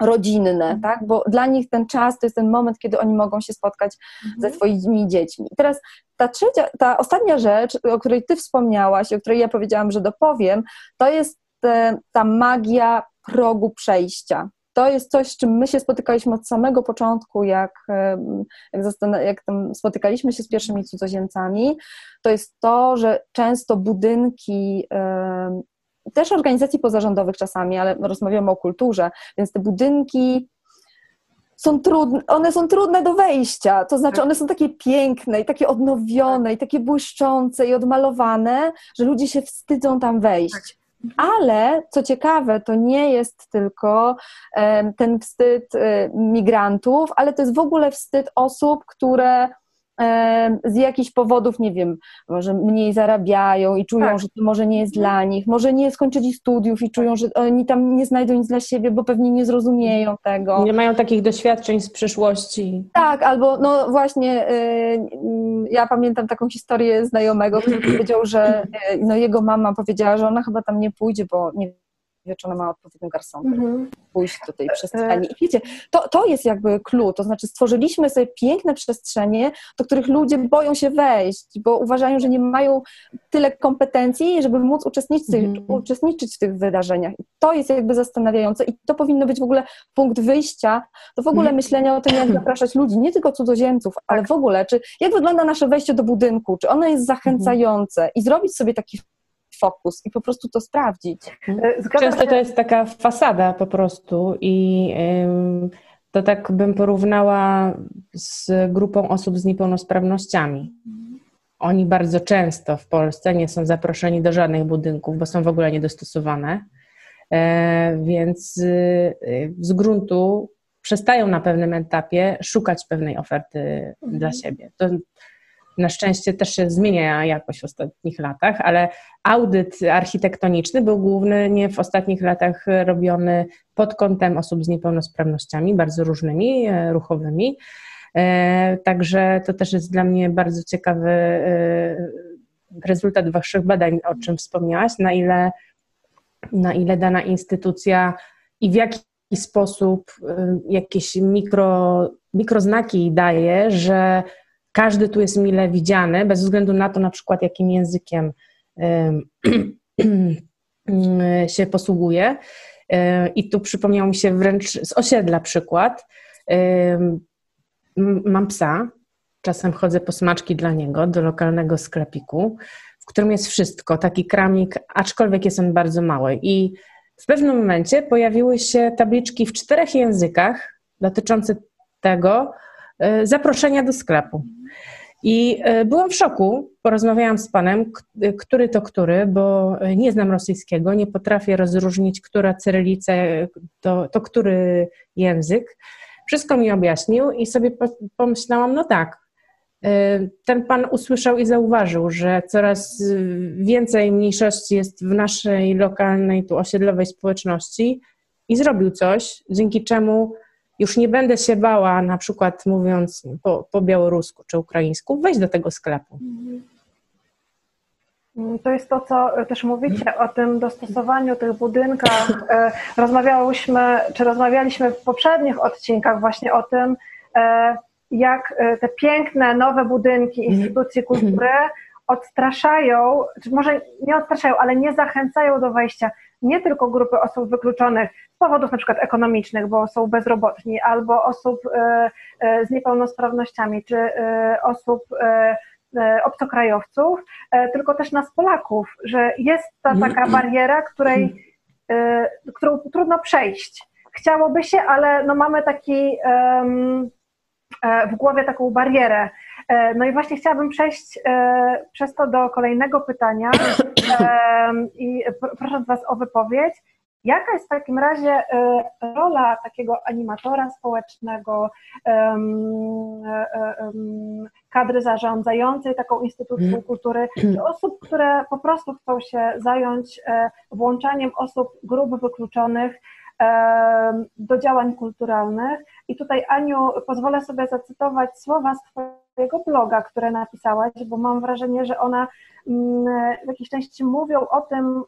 rodzinne, mhm. tak? Bo dla nich ten czas to jest ten moment, kiedy oni mogą się spotkać mhm. ze swoimi dziećmi. I teraz ta trzecia, ta ostatnia rzecz, o której ty wspomniałaś, o której ja powiedziałam, że dopowiem, to jest te, ta magia progu przejścia. To jest coś, z czym my się spotykaliśmy od samego początku, jak, jak, jak tam spotykaliśmy się z pierwszymi cudzoziemcami. To jest to, że często budynki też organizacji pozarządowych czasami, ale rozmawiamy o kulturze, więc te budynki są trudne, one są trudne do wejścia, to znaczy tak. one są takie piękne i takie odnowione i takie błyszczące i odmalowane, że ludzie się wstydzą tam wejść. Ale co ciekawe, to nie jest tylko ten wstyd y, migrantów, ale to jest w ogóle wstyd osób, które z jakichś powodów, nie wiem, może mniej zarabiają i czują, tak. że to może nie jest dla nich, może nie skończyli studiów i czują, że oni tam nie znajdą nic dla siebie, bo pewnie nie zrozumieją tego. Nie mają takich doświadczeń z przeszłości. Tak, albo no właśnie, y, ja pamiętam taką historię znajomego, który powiedział, że y, no jego mama powiedziała, że ona chyba tam nie pójdzie, bo nie czy ona ma odpowiednią garsonkę, mhm. pójść do tej przestrzeni. I wiecie, to, to jest jakby clue, to znaczy stworzyliśmy sobie piękne przestrzenie, do których ludzie boją się wejść, bo uważają, że nie mają tyle kompetencji, żeby móc uczestniczyć, mhm. uczestniczyć w tych wydarzeniach. I to jest jakby zastanawiające i to powinno być w ogóle punkt wyjścia do w ogóle mhm. myślenia o tym, jak zapraszać ludzi, nie tylko cudzoziemców, ale tak. w ogóle, czy jak wygląda nasze wejście do budynku, czy ono jest zachęcające i zrobić sobie taki fokus i po prostu to sprawdzić. E, zgadza Często się. to jest taka fasada po prostu i to tak bym porównała z grupą osób z niepełnosprawnościami. Oni bardzo często w Polsce nie są zaproszeni do żadnych budynków, bo są w ogóle niedostosowane, e, więc y, z gruntu przestają na pewnym etapie szukać pewnej oferty mhm. dla siebie. To na szczęście też się zmienia jakoś w ostatnich latach, ale audyt architektoniczny był głównie w ostatnich latach robiony pod kątem osób z niepełnosprawnościami, bardzo różnymi, e, ruchowymi. E, także to też jest dla mnie bardzo ciekawy e, rezultat Waszych badań, o czym wspomniałaś, na ile, na ile dana instytucja i w jaki sposób jakieś mikro, mikroznaki daje, że każdy tu jest mile widziany, bez względu na to na przykład, jakim językiem się posługuje. I tu przypomniał mi się wręcz z osiedla przykład. Mam psa, czasem chodzę po smaczki dla niego do lokalnego sklepiku, w którym jest wszystko, taki kramik, aczkolwiek jest on bardzo mały. I w pewnym momencie pojawiły się tabliczki w czterech językach dotyczące tego e, zaproszenia do sklepu. I e, byłam w szoku. Porozmawiałam z panem, który to który, bo nie znam rosyjskiego, nie potrafię rozróżnić, która cyrylica to, to który język. Wszystko mi objaśnił i sobie pomyślałam, no tak, e, ten pan usłyszał i zauważył, że coraz więcej mniejszości jest w naszej lokalnej, tu osiedlowej społeczności i zrobił coś, dzięki czemu już nie będę się bała, na przykład mówiąc po, po białorusku czy ukraińsku, wejść do tego sklepu. Mm, to jest to, co też mówicie o tym dostosowaniu tych budynkach. E, rozmawiałyśmy, czy rozmawialiśmy w poprzednich odcinkach właśnie o tym, e, jak e, te piękne, nowe budynki instytucji kultury odstraszają, czy może nie odstraszają, ale nie zachęcają do wejścia nie tylko grupy osób wykluczonych z powodów na przykład ekonomicznych, bo są bezrobotni, albo osób e, e, z niepełnosprawnościami, czy e, osób obcokrajowców, tylko też nas Polaków, że jest ta taka bariera, której, którą trudno przejść. Chciałoby się, ale no mamy taki w głowie taką barierę. No i właśnie chciałabym przejść przez to do kolejnego pytania i proszę Was o wypowiedź. Jaka jest w takim razie e, rola takiego animatora społecznego, e, kadry zarządzającej taką instytucją mhm. kultury, czy osób, które po prostu chcą się zająć e, włączaniem osób grup wykluczonych do działań kulturalnych? I tutaj, Aniu, pozwolę sobie zacytować słowa z Twojego bloga, które napisałaś, bo mam wrażenie, że one mm, w jakiejś części mówią o tym,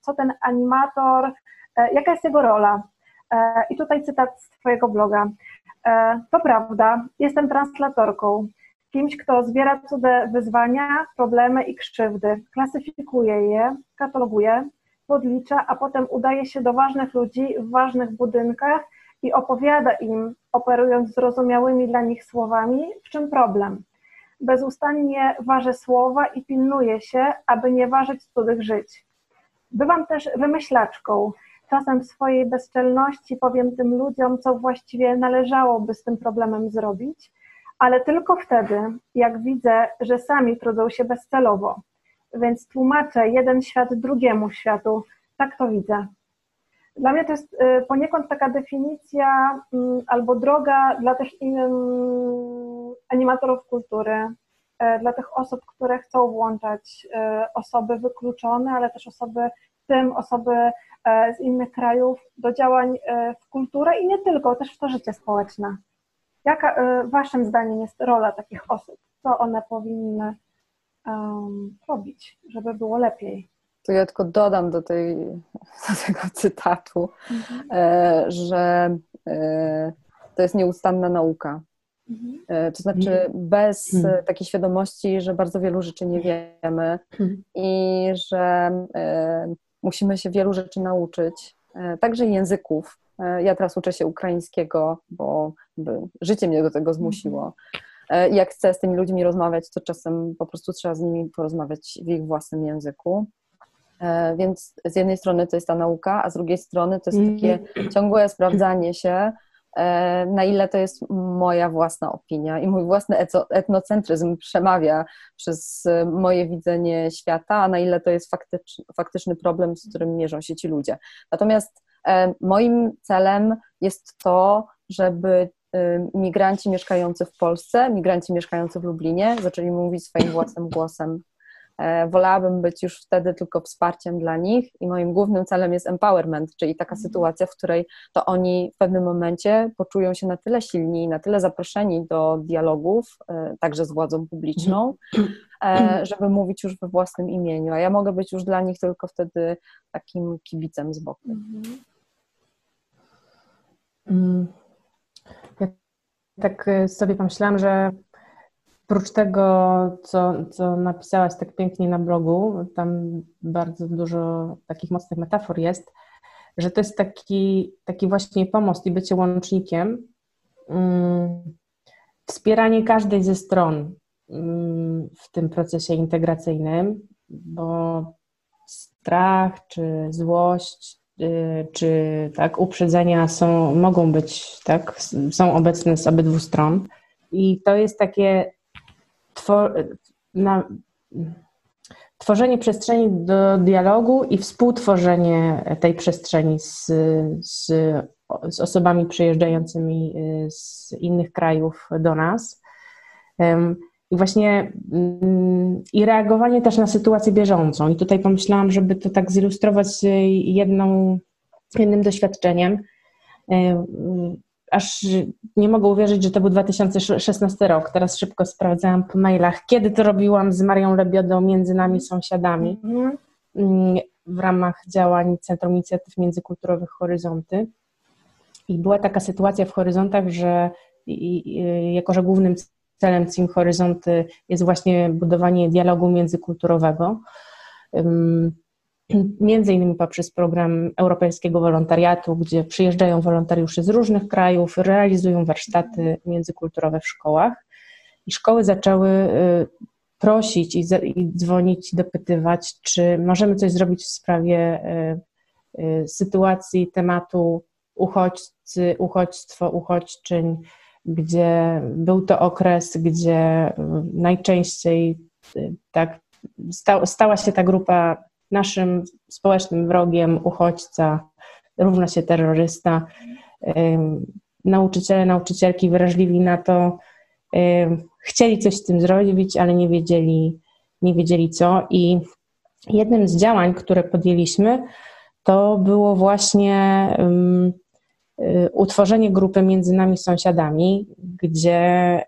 co ten animator, e, jaka jest jego rola. E, I tutaj cytat z Twojego bloga. E, to prawda, jestem translatorką, kimś, kto zbiera cudze wyzwania, problemy i krzywdy, klasyfikuje je, kataloguje, podlicza, a potem udaje się do ważnych ludzi w ważnych budynkach i opowiada im, operując zrozumiałymi dla nich słowami, w czym problem. Bezustannie waży słowa i pilnuje się, aby nie ważyć cudzych żyć. Bywam też wymyślaczką. Czasem w swojej bezczelności powiem tym ludziom, co właściwie należałoby z tym problemem zrobić, ale tylko wtedy, jak widzę, że sami trudzą się bezcelowo. Więc tłumaczę jeden świat drugiemu światu. Tak to widzę. Dla mnie to jest y, poniekąd taka definicja mm, albo droga dla tych animatorów kultury, y, dla tych osób, które chcą włączać y, osoby wykluczone, ale też osoby, w tym osoby z innych krajów, do działań w kulturę i nie tylko, też w to życie społeczne. Jaka Waszym zdaniem jest rola takich osób? Co one powinny um, robić, żeby było lepiej? To ja tylko dodam do, tej, do tego cytatu, mhm. E, że e, to jest nieustanna nauka. Mhm. E, to znaczy, bez mhm. takiej świadomości, że bardzo wielu rzeczy nie wiemy mhm. i że musimy się wielu rzeczy nauczyć, także języków. Ja teraz uczę się ukraińskiego, bo życie mnie do tego zmusiło. Jak chcę z tymi ludźmi rozmawiać, to czasem po prostu trzeba z nimi porozmawiać w ich własnym języku. Więc z jednej strony to jest ta nauka, a z drugiej strony to jest takie ciągłe sprawdzanie się, E, na ile to jest moja własna opinia i mój własny etnocentryzm przemawia przez moje widzenie świata, a na ile to jest faktyczny, faktyczny problem, z którym mierzą się ci ludzie. Natomiast e, moim celem jest to, żeby e, migranci mieszkający w Polsce, migranci mieszkający w Lublinie zaczęli mówić swoim własnym głosem E, wolałabym być już wtedy tylko wsparciem dla nich i moim głównym celem jest empowerment, czyli taka mhm. sytuacja, w której to oni w pewnym momencie poczują się na tyle silni, na tyle zaproszeni do dialogów, e, także z władzą publiczną, e, żeby mówić już we własnym imieniu, a ja mogę być już dla nich tylko wtedy takim kibicem z boku. Mhm. Mm. Ja tak sobie pomyślałam, że Oprócz tego, co, co napisałaś tak pięknie na blogu, tam bardzo dużo takich mocnych metafor jest, że to jest taki, taki właśnie pomost i bycie łącznikiem, um, wspieranie każdej ze stron um, w tym procesie integracyjnym, bo strach czy złość y, czy tak uprzedzenia są, mogą być, tak, są obecne z obydwu stron. I to jest takie na, tworzenie przestrzeni do dialogu i współtworzenie tej przestrzeni z, z, z osobami przyjeżdżającymi y, z innych krajów do nas. I właśnie mm, i reagowanie też na sytuację bieżącą. I tutaj pomyślałam, żeby to tak zilustrować jedną, jednym doświadczeniem aż nie mogę uwierzyć, że to był 2016 rok. Teraz szybko sprawdzałam po mailach, kiedy to robiłam z Marią Lebiodą, między nami sąsiadami, mm, w ramach działań Centrum Inicjatyw Międzykulturowych Horyzonty. I była taka sytuacja w Horyzontach, że jako, że głównym celem CIM Horyzonty jest właśnie budowanie dialogu międzykulturowego, między innymi poprzez program europejskiego wolontariatu, gdzie przyjeżdżają wolontariusze z różnych krajów, realizują warsztaty międzykulturowe w szkołach. I szkoły zaczęły y, prosić i, dzwonić, dopytywać, czy możemy coś zrobić w sprawie y, y, sytuacji, tematu uchodźcy, uchodźstwo, uchodźczyń, gdzie był to okres, gdzie najczęściej tak stała się ta grupa naszym społecznym wrogiem uchodźca równa się terrorysta. Nauczyciele, nauczycielki wrażliwi na to, chcieli coś z tym zrobić, ale nie wiedzieli, nie wiedzieli co. I jednym z działań, które podjęliśmy, to było właśnie y, utworzenie grupy między nami sąsiadami, gdzie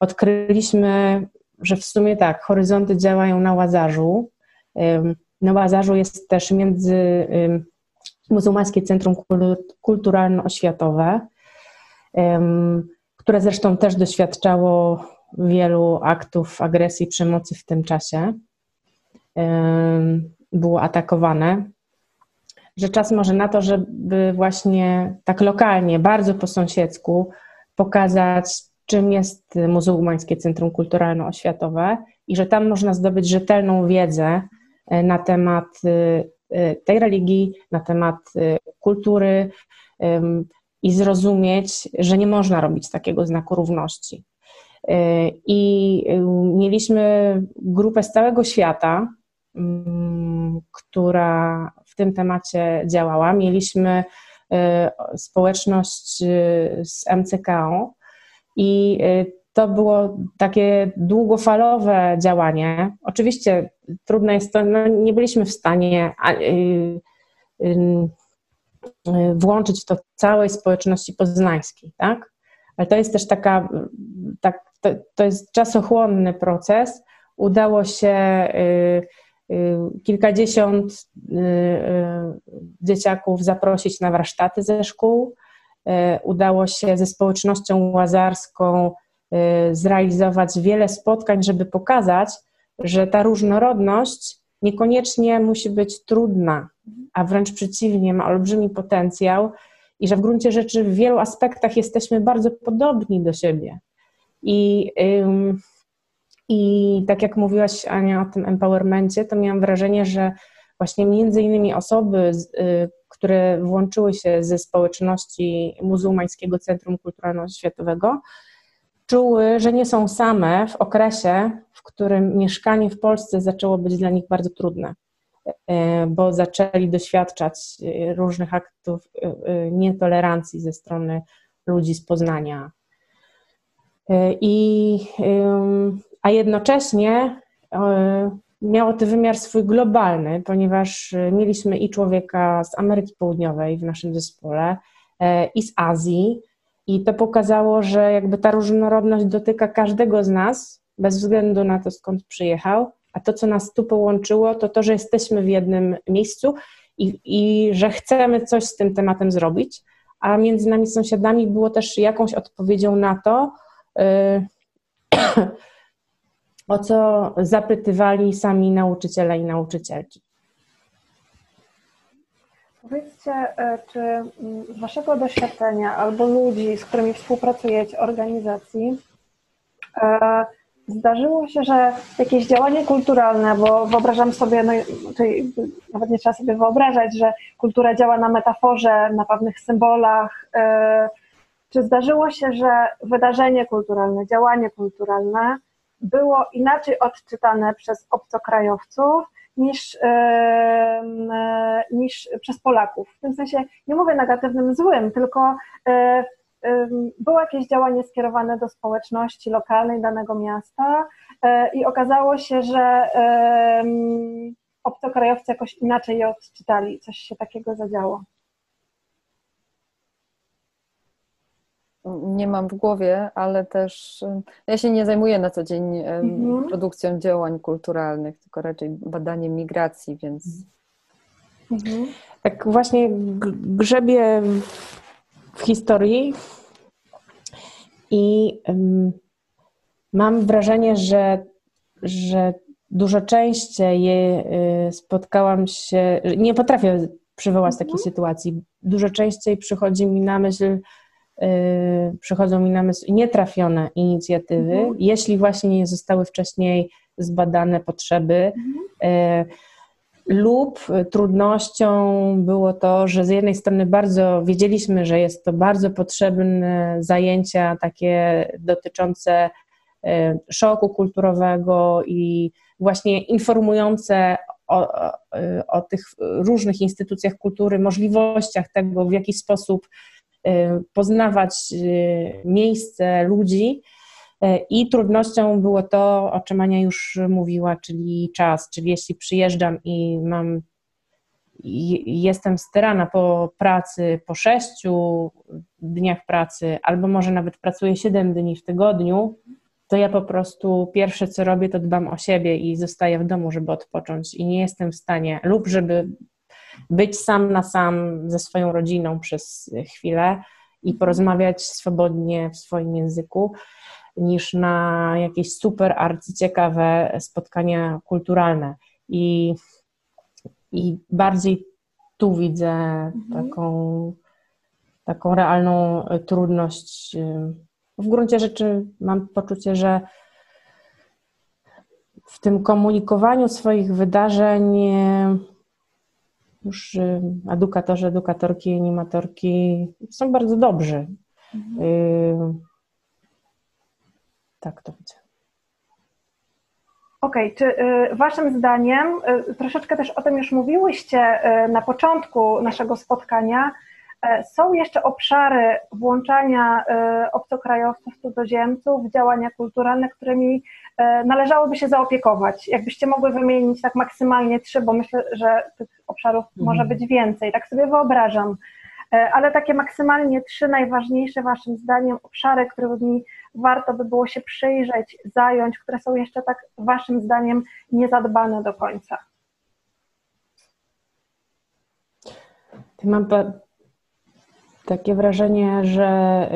odkryliśmy, że w sumie tak, horyzonty działają na Łazarzu, na Łazarzu jest też między Muzułmańskie Centrum Kulturalno-Oświatowe, które zresztą też doświadczało wielu aktów agresji przemocy w tym czasie. Było atakowane. Że czas może na to, żeby właśnie tak lokalnie, bardzo po sąsiedzku pokazać, czym jest Muzułmańskie Centrum Kulturalno-Oświatowe i że tam można zdobyć rzetelną wiedzę na temat e, e, tej religii, na temat kultury i zrozumieć, że nie można robić takiego znaku równości. I mieliśmy grupę z całego świata, mm, która w tym temacie działała. Mieliśmy społeczność z MCKO i to było takie długofalowe działanie. Oczywiście trudne jest to, no nie byliśmy w stanie y, y, y, włączyć w to całej społeczności poznańskiej, tak? Ale to jest też taka, tak, to, to jest czasochłonny proces. Udało się kilkadziesiąt dzieciaków zaprosić na warsztaty ze szkół. Udało się ze społecznością łazarską zrealizować wiele spotkań, żeby pokazać, że ta różnorodność niekoniecznie musi być trudna, a wręcz przeciwnie, ma olbrzymi potencjał i że w gruncie rzeczy w wielu aspektach jesteśmy bardzo podobni do siebie. I, i tak jak mówiłaś, Ania, o tym empowermencie, to miałam wrażenie, że właśnie między innymi osoby, y, które włączyły się ze społeczności muzułmańskiego Centrum Kulturalno-Światowego, czuły, że nie są same w okresie, w którym mieszkanie w Polsce zaczęło być dla nich bardzo trudne, e, bo zaczęli doświadczać e, różnych aktów e, nietolerancji ze strony ludzi z Poznania. I, a jednocześnie miało to wymiar swój globalny, ponieważ mieliśmy i człowieka z Ameryki Południowej w naszym zespole, i z Azji, i to pokazało, że jakby ta różnorodność dotyka każdego z nas, bez względu na to, skąd przyjechał. A to, co nas tu połączyło, to to, że jesteśmy w jednym miejscu i, i że chcemy coś z tym tematem zrobić. A między nami sąsiadami było też jakąś odpowiedzią na to, yy, o co zapytywali sami nauczyciele i nauczycielki. Powiedzcie, e, czy mm, z Waszego doświadczenia albo ludzi, z którymi współpracujecie, organizacji, e, zdarzyło się, że jakieś działanie kulturalne, bo wyobrażam sobie, no, czyli nawet nie trzeba sobie wyobrażać, że kultura działa na metaforze, na pewnych symbolach. E, czy zdarzyło się, że wydarzenie kulturalne, działanie kulturalne było inaczej odczytane przez obcokrajowców niż, niż przez Polaków. W tym sensie nie mówię negatywnym, złym, tylko e, było jakieś działanie skierowane do społeczności lokalnej danego miasta e, i okazało się, że obcokrajowcy jakoś inaczej je odczytali, coś się takiego zadziało. Nie mam w głowie, ale też ja się nie zajmuję na co dzień mhm. produkcją działań kulturalnych, tylko raczej badaniem migracji, więc. Mhm. Tak właśnie grzebię w historii i mam wrażenie, że, że dużo częściej y, spotkałam się, nie potrafię przywołać mhm. takiej sytuacji. Dużo częściej przychodzi mi na myśl przychodzą mi na myśl nietrafione inicjatywy, mhm. jeśli właśnie nie zostały wcześniej zbadane potrzeby. Mhm. Lub trudnością było to, że z jednej strony bardzo wiedzieliśmy, że jest to bardzo potrzebne zajęcia takie dotyczące y, szoku kulturowego i właśnie informujące o, o, o tych różnych instytucjach kultury, możliwościach tego, w jaki sposób Y, poznawać y, miejsce, ludzi. Y, I trudnością było to, o czym Ania już mówiła, czyli czas. Czyli jeśli przyjeżdżam i mam, jestem sterana po pracy, po sześciu dniach pracy, albo może nawet pracuję siedem dni w tygodniu, to ja po prostu pierwsze co robię, to dbam o siebie i zostaję w domu, żeby odpocząć. I nie jestem w stanie, lub żeby być sam na sam ze swoją rodziną przez chwilę i porozmawiać swobodnie w swoim języku, niż na jakieś super arcyciekawe spotkania kulturalne. I, i bardziej tu widzę mhm. taką, taką realną trudność. W gruncie rzeczy mam poczucie, że w tym komunikowaniu swoich wydarzeń już y, edukatorzy, edukatorki, animatorki są bardzo dobrzy. Mhm. Y, tak to widzę. Okej, okay. czy y, Waszym zdaniem, troszeczkę też o tym już mówiłyście na początku naszego spotkania, są jeszcze obszary włączania obcokrajowców, cudzoziemców w działania kulturalne, którymi E, należałoby się zaopiekować. Jakbyście mogły wymienić tak maksymalnie trzy, bo myślę, że tych obszarów mhm. może być więcej, tak sobie wyobrażam. E, ale takie maksymalnie trzy najważniejsze Waszym zdaniem obszary, którymi warto by było się przyjrzeć, zająć, które są jeszcze tak Waszym zdaniem niezadbane do końca. Mam takie wrażenie, że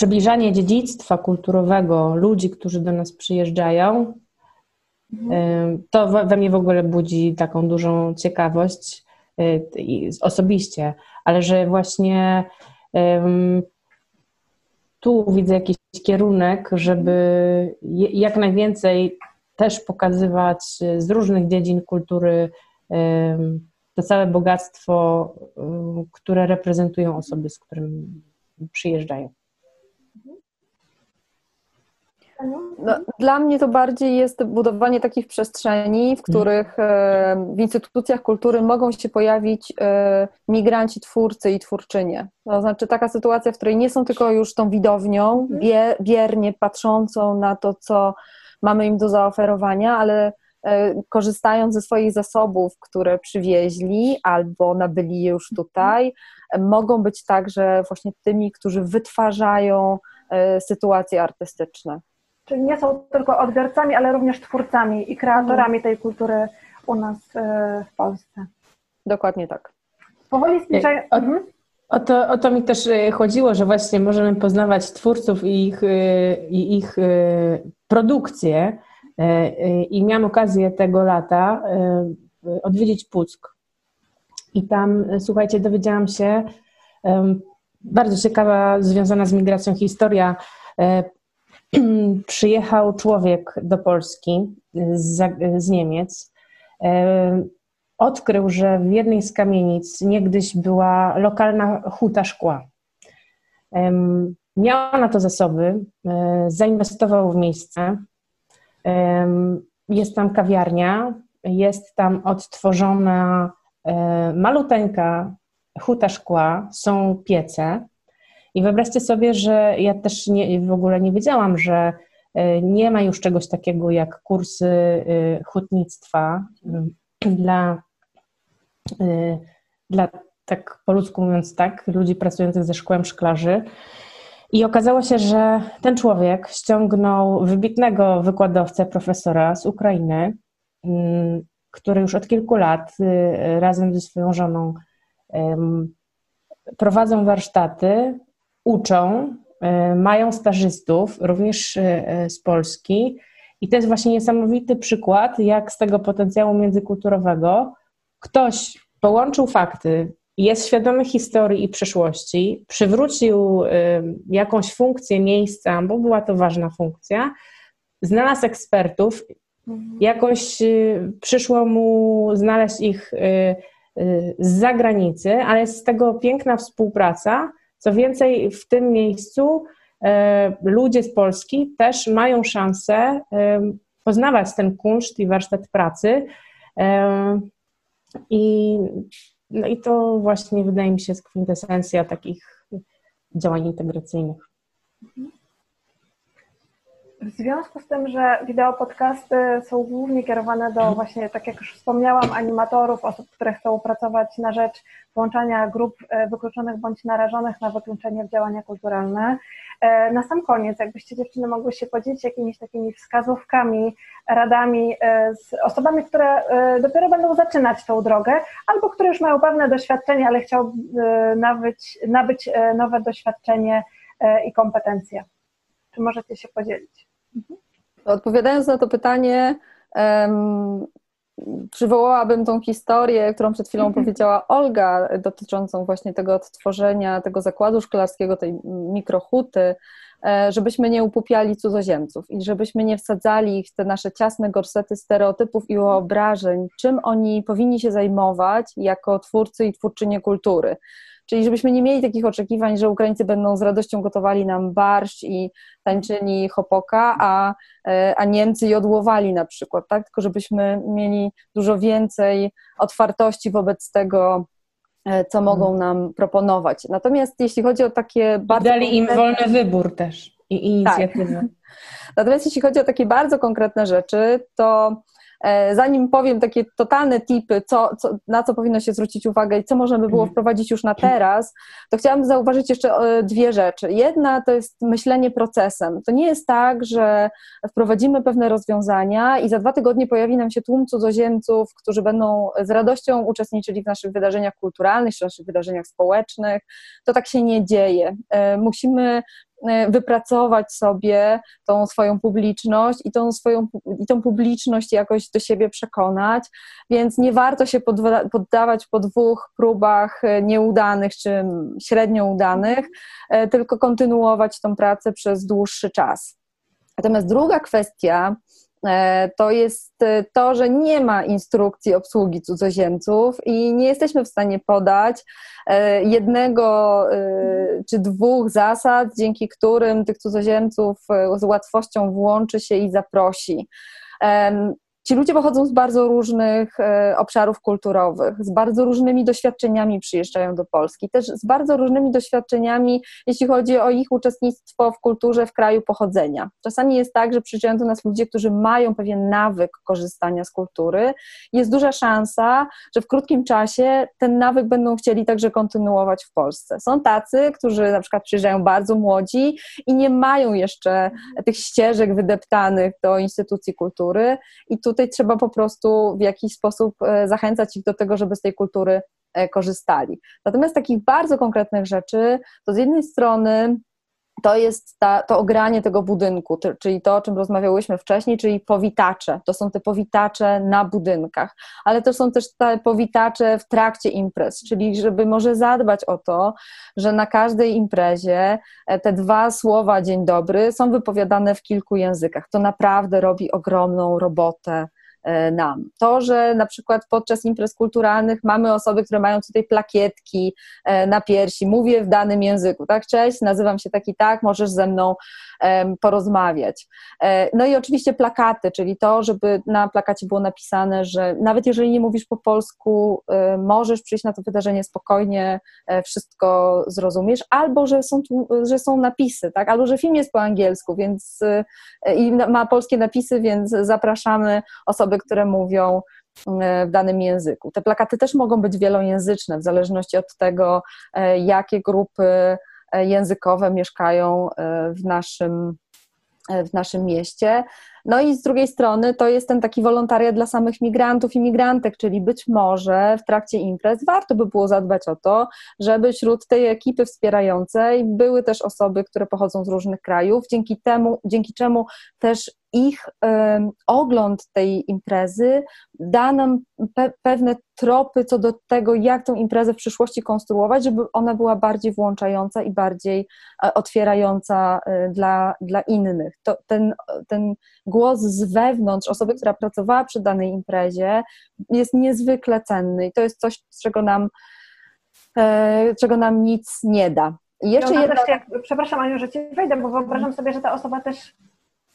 przybliżanie dziedzictwa kulturowego ludzi, którzy do nas przyjeżdżają, mhm. to we mnie w ogóle budzi taką dużą ciekawość y, osobiście, ale że właśnie tu widzę jakiś kierunek, żeby jak najwięcej też pokazywać z różnych dziedzin kultury to całe bogactwo, które reprezentują osoby, z którym przyjeżdżają. No, dla mnie to bardziej jest budowanie takich przestrzeni, w których e, w instytucjach kultury mogą się pojawić e, migranci, twórcy i twórczynie. To znaczy taka sytuacja, w której nie są tylko już tą widownią, biernie patrzącą na to, co mamy im do zaoferowania, ale e, korzystając ze swoich zasobów, które przywieźli albo nabyli już tutaj, mogą być także właśnie tymi, którzy wytwarzają sytuacje artystyczne. Czyli nie są tylko odbiorcami, ale również twórcami i kreatorami tej kultury u nas e, w Polsce. Dokładnie tak. Powoli zbliżają. O, mhm. o, to, o to mi też e, chodziło, że właśnie możemy poznawać twórców i ich, e, i ich produkcje. I miałam okazję tego lata odwiedzić Puck. I tam, słuchajcie, dowiedziałam się, bardzo ciekawa, związana z migracją historia przyjechał człowiek do Polski z, z Niemiec. E, odkrył, że w jednej z kamienic niegdyś była lokalna huta szkła. Miał na to zasoby, e, zainwestował w miejsce. Jest tam kawiarnia, jest tam odtworzona e, maluteńka huta szkła, są piece. I wyobraźcie sobie, że ja też nie, w ogóle nie wiedziałam, że e, nie ma już czegoś takiego jak kursy e, hutnictwa e, dla, dla tak po ludzku mówiąc tak, ludzi pracujących ze szkłem szklarzy. I okazało się, że ten człowiek ściągnął wybitnego wykładowcę, profesora z Ukrainy, mm, który już od kilku lat razem ze swoją żoną prowadzą warsztaty uczą, e, mają stażystów, również e, z Polski. I to jest właśnie niesamowity przykład, jak z tego potencjału międzykulturowego ktoś połączył fakty, jest świadomy historii i przyszłości, przywrócił e, jakąś funkcję miejsca, bo była to ważna funkcja, znalazł ekspertów, mhm. jakoś przyszło mu znaleźć ich z zagranicy, ale jest z tego piękna współpraca, co więcej, w tym miejscu e, ludzie z Polski też mają szansę e, poznawać ten kunszt i warsztat pracy. E, I, no i to właśnie wydaje mi się jest kwintesencja takich działań integracyjnych. Mhm. W związku z tym, że wideo podcasty są głównie kierowane do właśnie, tak jak już wspomniałam, animatorów, osób, które chcą pracować na rzecz włączania grup e, wykluczonych bądź narażonych na wykluczenie w działania kulturalne. E, na sam koniec, jakbyście dziewczyny mogły się podzielić jakimiś takimi wskazówkami, radami e, z osobami, które dopiero będą zaczynać tą drogę, albo które już mają pewne doświadczenie, ale chciałby nabyć, nabyć nowe doświadczenie i kompetencje. Czy możecie się podzielić? Odpowiadając na to pytanie, um, przywołałabym tą historię, którą przed chwilą mhm. powiedziała Olga, dotyczącą właśnie tego odtworzenia tego zakładu szkolarskiego, tej mikrohuty, e, żebyśmy nie upupiali cudzoziemców i żebyśmy nie wsadzali ich w te nasze ciasne gorsety stereotypów i wyobrażeń, czym oni powinni się zajmować jako twórcy i twórczynie kultury. Czyli żebyśmy nie mieli takich oczekiwań, że Ukraińcy będą z radością gotowali nam barszcz i tańczyli hopoka, a, e, a Niemcy jodłowali na przykład, tak? Tylko żebyśmy mieli dużo więcej otwartości wobec tego, e, co mogą mhm. nam proponować. Natomiast jeśli chodzi o takie bardzo. I dali im wolny wybór też i inicjatywę. Tak. Natomiast jeśli chodzi o takie bardzo konkretne rzeczy, to zanim powiem takie totalne tipy, co, co, na co powinno się zwrócić uwagę i co można by było mhm. wprowadzić już na teraz, to chciałam zauważyć jeszcze e, dwie rzeczy. Jedna to jest myślenie procesem. To nie jest tak, że wprowadzimy pewne rozwiązania i za dwa tygodnie pojawi nam się tłum cudzoziemców, którzy będą z radością uczestniczyli w naszych wydarzeniach kulturalnych czy naszych wydarzeniach społecznych. To tak się nie dzieje. E, musimy E, wypracować sobie tą swoją publiczność i tą swoją i tą publiczność jakoś do siebie przekonać, więc nie warto się poddawać po dwóch próbach e, nieudanych czy średnio udanych, e, tylko kontynuować tą pracę przez dłuższy czas. Natomiast druga kwestia, E, to jest e, to, że nie ma instrukcji obsługi cudzoziemców i nie jesteśmy w stanie podać e, jednego czy dwóch zasad, dzięki którym tych cudzoziemców z łatwością włączy się i zaprosi. Ci ludzie pochodzą z bardzo różnych e, obszarów kulturowych, z bardzo różnymi doświadczeniami przyjeżdżają do Polski, też z bardzo różnymi doświadczeniami, jeśli chodzi o ich uczestnictwo w kulturze w kraju pochodzenia. Czasami jest tak, że przyjeżdżają do nas ludzie, którzy mają pewien nawyk korzystania z kultury. Jest duża szansa, że w krótkim czasie ten nawyk będą chcieli także kontynuować w Polsce. Są tacy, którzy na przykład przyjeżdżają bardzo młodzi i nie mają jeszcze tych ścieżek wydeptanych do instytucji kultury i tutaj tutaj trzeba po prostu w jakiś sposób e, zachęcać ich do tego, żeby z tej kultury e, korzystali. Natomiast takich bardzo konkretnych rzeczy, to z jednej strony to jest ta, to ogranie tego budynku, czyli to, o czym rozmawiałyśmy wcześniej, czyli powitacze. To są te powitacze na budynkach, ale to są też te powitacze w trakcie imprez, czyli żeby może zadbać o to, że na każdej imprezie e, te dwa słowa dzień dobry są wypowiadane w kilku językach. To naprawdę robi ogromną robotę nam. To, że na przykład podczas imprez kulturalnych mamy osoby, które mają tutaj plakietki e, na piersi, mówię w danym języku, tak, cześć, nazywam się taki tak, możesz ze mną porozmawiać. E, no i oczywiście plakaty, czyli to, żeby na plakacie było napisane, że nawet jeżeli nie mówisz po polsku, możesz przyjść na to wydarzenie spokojnie, wszystko zrozumiesz, albo że są, że są napisy, tak, albo że film jest po angielsku, więc i ma polskie napisy, więc zapraszamy osoby, osoby, które mówią e, w danym języku. Te plakaty też mogą być wielojęzyczne, w zależności od tego, e, jakie grupy e, językowe mieszkają w naszym, w naszym mieście. No i z drugiej strony to jest ten taki wolontariat dla samych migrantów i migrantek, czyli być może w trakcie imprez warto by było zadbać o to, żeby wśród tej ekipy wspierającej były też osoby, które pochodzą z różnych krajów, dzięki temu, dzięki czemu też ich ogląd tej imprezy da nam pe pewne tropy co do tego, jak tą imprezę w przyszłości konstruować, żeby ona była bardziej włączająca i bardziej e, otwierająca e, dla, dla innych. To, ten, ten głos z wewnątrz osoby, która pracowała przy danej imprezie jest niezwykle cenny i to jest coś, czego nam, e, czego nam nic nie da. I jeszcze jedna... Też, przepraszam Aniu, że Ci wejdę, bo wyobrażam sobie, że ta osoba też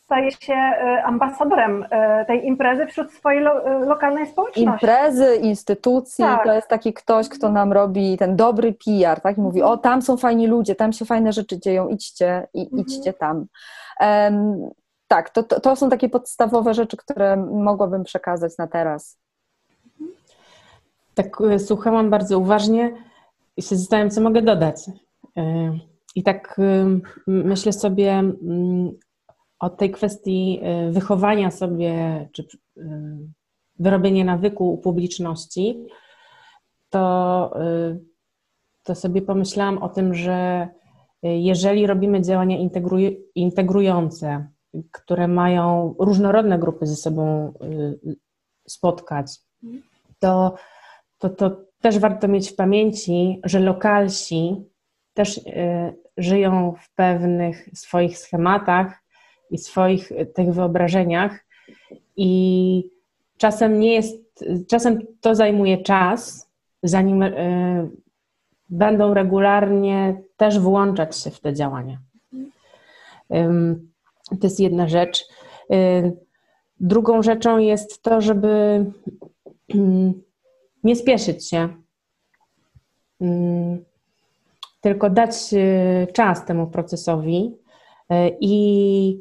staje się e, ambasadorem e, tej imprezy wśród swojej lo, e, lokalnej społeczności. Imprezy, instytucji, tak. to jest taki ktoś, kto nam robi ten dobry PR, tak? I mówi, o tam są fajni ludzie, tam się fajne rzeczy dzieją, idźcie, i, mhm. idźcie tam. Um, tak, to, to, to są takie podstawowe rzeczy, które mogłabym przekazać na teraz. Tak, słuchałam bardzo uważnie i się zastanawiam, co mogę dodać. I tak myślę sobie mm, od tej kwestii y, wychowania sobie, czy y, wyrobienia nawyku u publiczności, to, y, to sobie pomyślałam o tym, że jeżeli robimy działania integrujące, które mają różnorodne grupy ze sobą spotkać, to, to, to też warto mieć w pamięci, że lokalsi też żyją w pewnych swoich schematach, i swoich e, tych wyobrażeniach. I czasem nie jest, czasem to zajmuje czas, zanim y, będą regularnie też włączać się w te działania. To jest jedna rzecz. Y, drugą rzeczą jest to, żeby nie spieszyć się, tylko dać czas temu procesowi i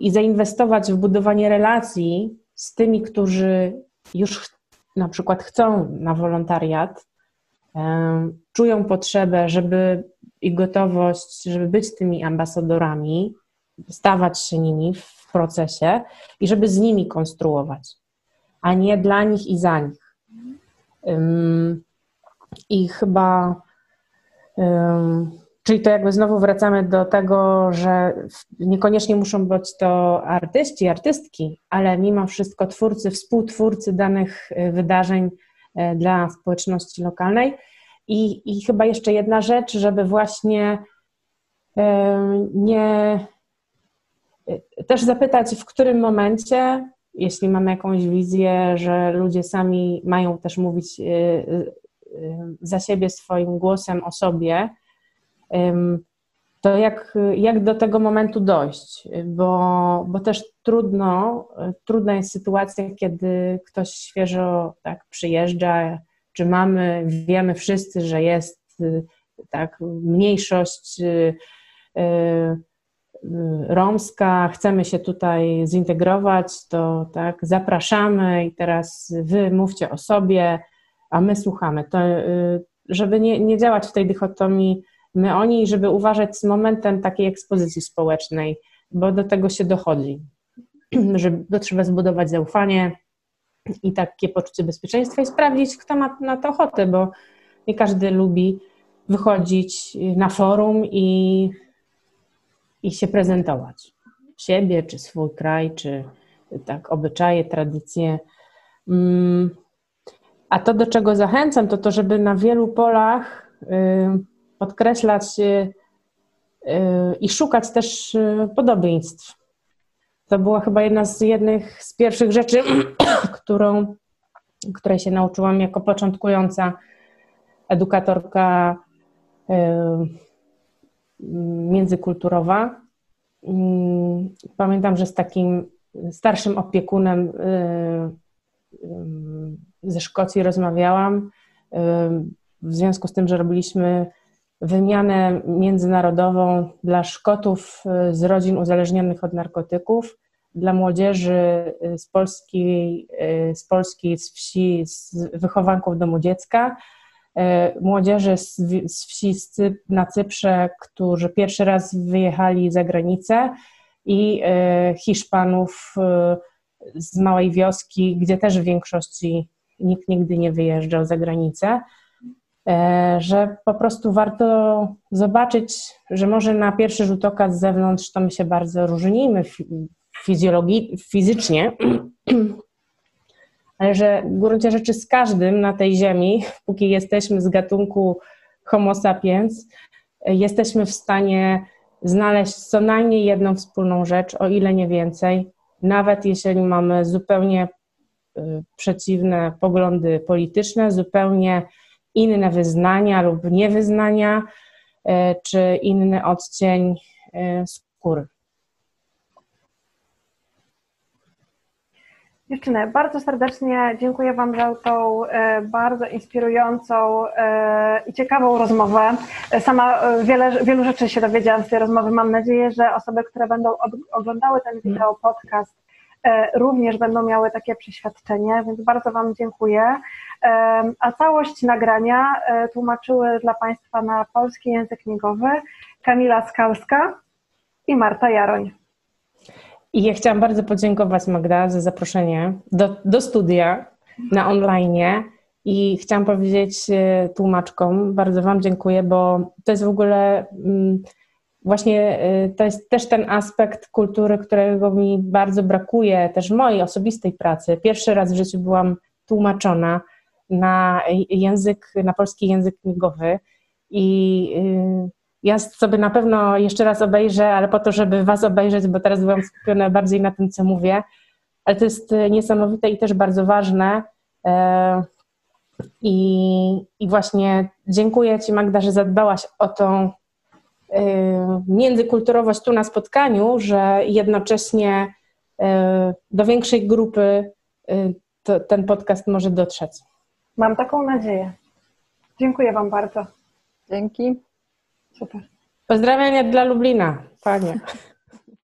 i zainwestować w budowanie relacji z tymi, którzy już na przykład chcą na wolontariat, czują potrzebę, żeby i gotowość, żeby być tymi ambasadorami, stawać się nimi w procesie i żeby z nimi konstruować, a nie dla nich i za nich. I chyba, czyli to jakby znowu wracamy do tego, że niekoniecznie muszą być to artyści, artystki, ale mimo wszystko twórcy, współtwórcy danych y, wydarzeń y, dla społeczności lokalnej. I, I chyba jeszcze jedna rzecz, żeby właśnie nie y, też zapytać, w którym momencie jeśli mamy jakąś wizję, że ludzie sami mają też mówić za siebie swoim głosem o sobie, to jak, jak do tego momentu dojść? Bo, bo też trudno, trudna jest sytuacja, kiedy ktoś świeżo tak przyjeżdża, czy mamy, wiemy wszyscy, że jest tak mniejszość romska, chcemy się tutaj zintegrować, to tak, zapraszamy i teraz wy mówcie o sobie, a my słuchamy. To, y, żeby nie, nie działać w tej dychotomii my oni, żeby uważać z momentem takiej ekspozycji społecznej, bo do tego się dochodzi, że trzeba zbudować zaufanie i takie poczucie bezpieczeństwa i sprawdzić, kto ma na to ochotę, bo nie każdy lubi wychodzić na forum i i się prezentować. Siebie, czy swój kraj, czy tak obyczaje, tradycje. Mm. A to, do czego zachęcam, to to, żeby na wielu polach podkreślać y, y, i szukać też podobieństw. To była chyba jedna z jednych z pierwszych rzeczy, którą, której się nauczyłam jako początkująca edukatorka międzykulturowa. Mm, pamiętam, że z takim starszym opiekunem y, y, ze Szkocji rozmawiałam y, w związku z tym, że robiliśmy wymianę międzynarodową dla Szkotów z rodzin uzależnionych od narkotyków, dla młodzieży z Polski, z, Polski, z wsi, z wychowanków domu dziecka młodzieży z, z wsi na Cyprze, którzy pierwszy raz wyjechali za granicę i Hiszpanów z małej wioski, gdzie też w większości nikt nigdy nie wyjeżdżał za granicę, że po prostu warto zobaczyć, że może na pierwszy rzut oka z zewnątrz to my się bardzo różnimy fizjologii, fizycznie, ale że w gruncie rzeczy z każdym na tej ziemi, póki jesteśmy z gatunku Homo sapiens, jesteśmy w stanie znaleźć co najmniej jedną wspólną rzecz, o ile nie więcej, nawet jeżeli mamy zupełnie y, przeciwne poglądy polityczne, zupełnie inne wyznania lub niewyznania, y, czy inny odcień y, skóry. Dziewczyny, bardzo serdecznie dziękuję Wam za tą e, bardzo inspirującą e, i ciekawą rozmowę. Sama e, wiele, wielu rzeczy się dowiedziałam z tej rozmowy. Mam nadzieję, że osoby, które będą oglądały ten wideo podcast, również będą miały takie przeświadczenie, więc bardzo Wam dziękuję. A całość nagrania tłumaczyły dla Państwa na polski język migowy Kamila Skalska i Marta Jaroń. I ja chciałam bardzo podziękować Magda za zaproszenie do, do studia na online. I chciałam powiedzieć e, tłumaczkom, bardzo Wam dziękuję, bo to jest w ogóle mm, właśnie e, to jest też ten aspekt kultury, którego mi bardzo brakuje, też mojej osobistej pracy. Pierwszy raz w życiu byłam tłumaczona na język, na polski język migowy i y, ja sobie na pewno jeszcze raz obejrzę, ale po to, żeby Was obejrzeć, bo teraz byłam skupiona bardziej na tym, co mówię. Ale to jest e, niesamowite i też bardzo ważne. E, I, i właśnie dziękuję Ci, Magda, że zadbałaś o tą międzykulturowość tu na spotkaniu, że jednocześnie do większej grupy to, ten podcast może dotrzeć. Mam taką nadzieję. Dziękuję Wam bardzo. Dzięki. Super. Pozdrawiania dla Lublina, panie.